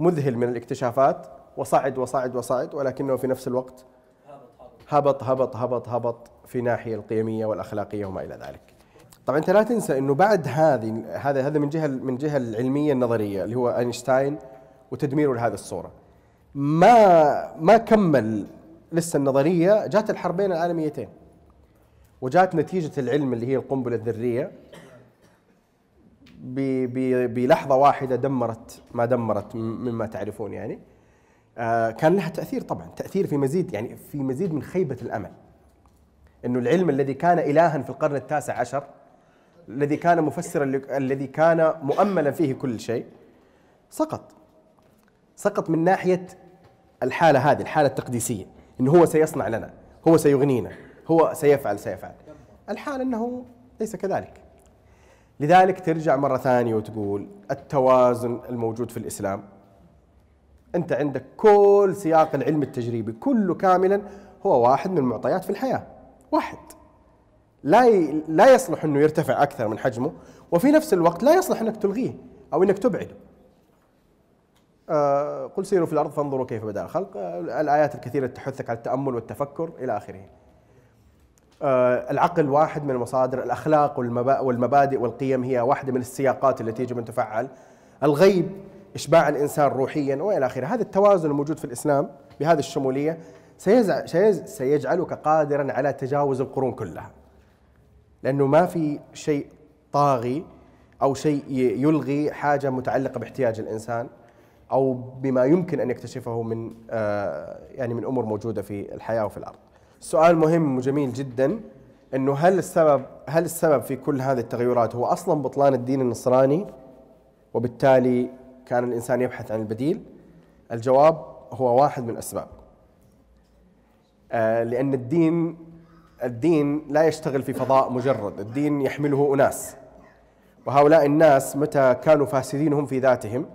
مذهل من الاكتشافات. وصعد وصعد وصعد ولكنه في نفس الوقت هبط هبط هبط هبط في ناحية القيمية والأخلاقية وما إلى ذلك. طبعا أنت لا تنسى إنه بعد هذه هذا هذا من جهة من جهة العلمية النظرية اللي هو أينشتاين وتدميره لهذه الصورة. ما ما كمل لسه النظرية جات الحربين العالميتين. وجات نتيجة العلم اللي هي القنبلة الذرية. بلحظة واحدة دمرت ما دمرت مما تعرفون يعني. آه، كان لها تأثير طبعا تأثير في مزيد يعني في مزيد من خيبة الأمل. إنه العلم الذي كان الها في القرن التاسع عشر الذي كان مفسرا الذي كان مؤملا فيه كل شيء سقط. سقط من ناحية الحالة هذه الحالة التقديسية إنه هو سيصنع لنا هو سيغنينا هو سيفعل سيفعل. الحال إنه ليس كذلك. لذلك ترجع مرة ثانية وتقول التوازن الموجود في الإسلام. أنت عندك كل سياق العلم التجريبي كله كاملا هو واحد من المعطيات في الحياة. واحد. لا لا يصلح إنه يرتفع أكثر من حجمه وفي نفس الوقت لا يصلح إنك تلغيه أو إنك تبعده. قل سيروا في الأرض فانظروا كيف بدأ الخلق. آه، الآيات الكثيرة تحثك على التأمل والتفكر إلى آخره. آه، العقل واحد من المصادر الأخلاق والمبادئ والقيم هي واحدة من السياقات التي يجب أن تفعل. الغيب إشباع الإنسان روحيا وإلى آخره. هذا التوازن الموجود في الإسلام بهذه الشمولية سيجعلك قادرا على تجاوز القرون كلها. لأنه ما في شيء طاغي أو شيء يلغي حاجة متعلقة باحتياج الإنسان. أو بما يمكن أن يكتشفه من آه، يعني من أمور موجودة في الحياة وفي الأرض. سؤال مهم وجميل جدا إنه هل السبب هل السبب في كل هذه التغيرات هو أصلا بطلان الدين النصراني وبالتالي كان الإنسان يبحث عن البديل؟ الجواب هو واحد من الأسباب. آه، لأن الدين الدين لا يشتغل في فضاء مجرد، الدين يحمله أناس. وهؤلاء الناس متى كانوا فاسدين هم في ذاتهم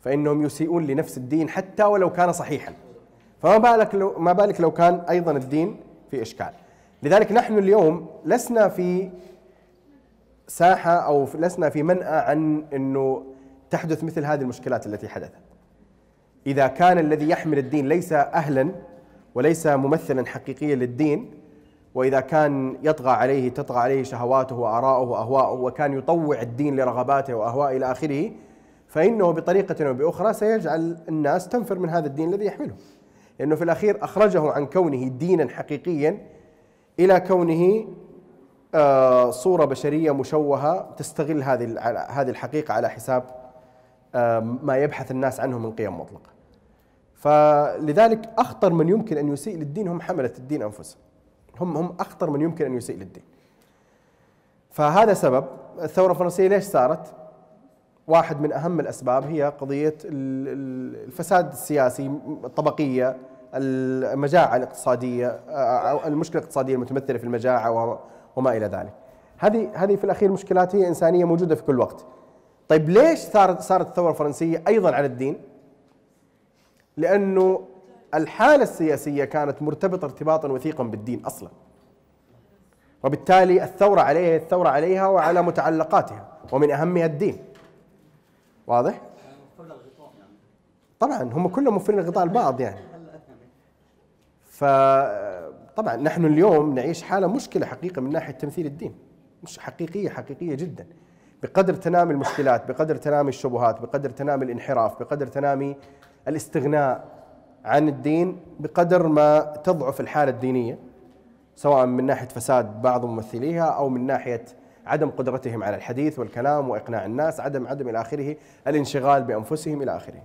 فإنهم يسيئون لنفس الدين حتى ولو كان صحيحا. فما بالك لو ما بالك لو كان أيضا الدين في إشكال. لذلك نحن اليوم لسنا في ساحة أو لسنا في منأى عن أنه تحدث مثل هذه المشكلات التي حدثت. إذا كان الذي يحمل الدين ليس أهلا وليس ممثلا حقيقيا للدين وإذا كان يطغى عليه تطغى عليه شهواته وآراءه وأهواءه وكان يطوع الدين لرغباته وأهواءه إلى آخره فإنه بطريقة أو بأخرى سيجعل الناس تنفر من هذا الدين الذي يحمله. لأنه في الأخير أخرجه عن كونه دينا حقيقيا إلى كونه آه، صورة بشرية مشوهة تستغل هذه هذه الحقيقة على حساب آه، ما يبحث الناس عنه من قيم مطلقة. فلذلك أخطر من يمكن أن يسيء للدين هم حملة الدين أنفسهم. هم هم أخطر من يمكن أن يسيء للدين. فهذا سبب. الثورة الفرنسية ليش صارت واحد من أهم الأسباب هي قضية ال- ال- الفساد السياسي الطبقية المجاعة الاقتصادية أو المشكلة الاقتصادية المتمثلة في المجاعة وما إلى ذلك. هذه هذه في الأخير مشكلات هي إنسانية موجودة في كل وقت. طيب ليش صارت صارت الثورة الفرنسية أيضا على الدين؟ لأنه الحالة السياسية كانت مرتبطة ارتباطا وثيقا بالدين أصلا. وبالتالي الثورة عليها الثورة عليها وعلى متعلقاتها ومن أهمها الدين. واضح؟ طبعا هم كلهم موفرين الغطاء لبعض يعني. فطبعا نحن اليوم نعيش حالة مشكلة حقيقة من ناحية تمثيل الدين. مش حقيقية حقيقية جدا. بقدر تنامي المشكلات بقدر تنامي الشبهات بقدر تنامي الانحراف بقدر تنامي الاستغناء عن الدين بقدر ما تضعف الحالة الدينية سواء من ناحية فساد بعض ممثليها أو من ناحية عدم قدرتهم على الحديث والكلام وإقناع الناس عدم عدم إلى آخره الانشغال بأنفسهم إلى آخره.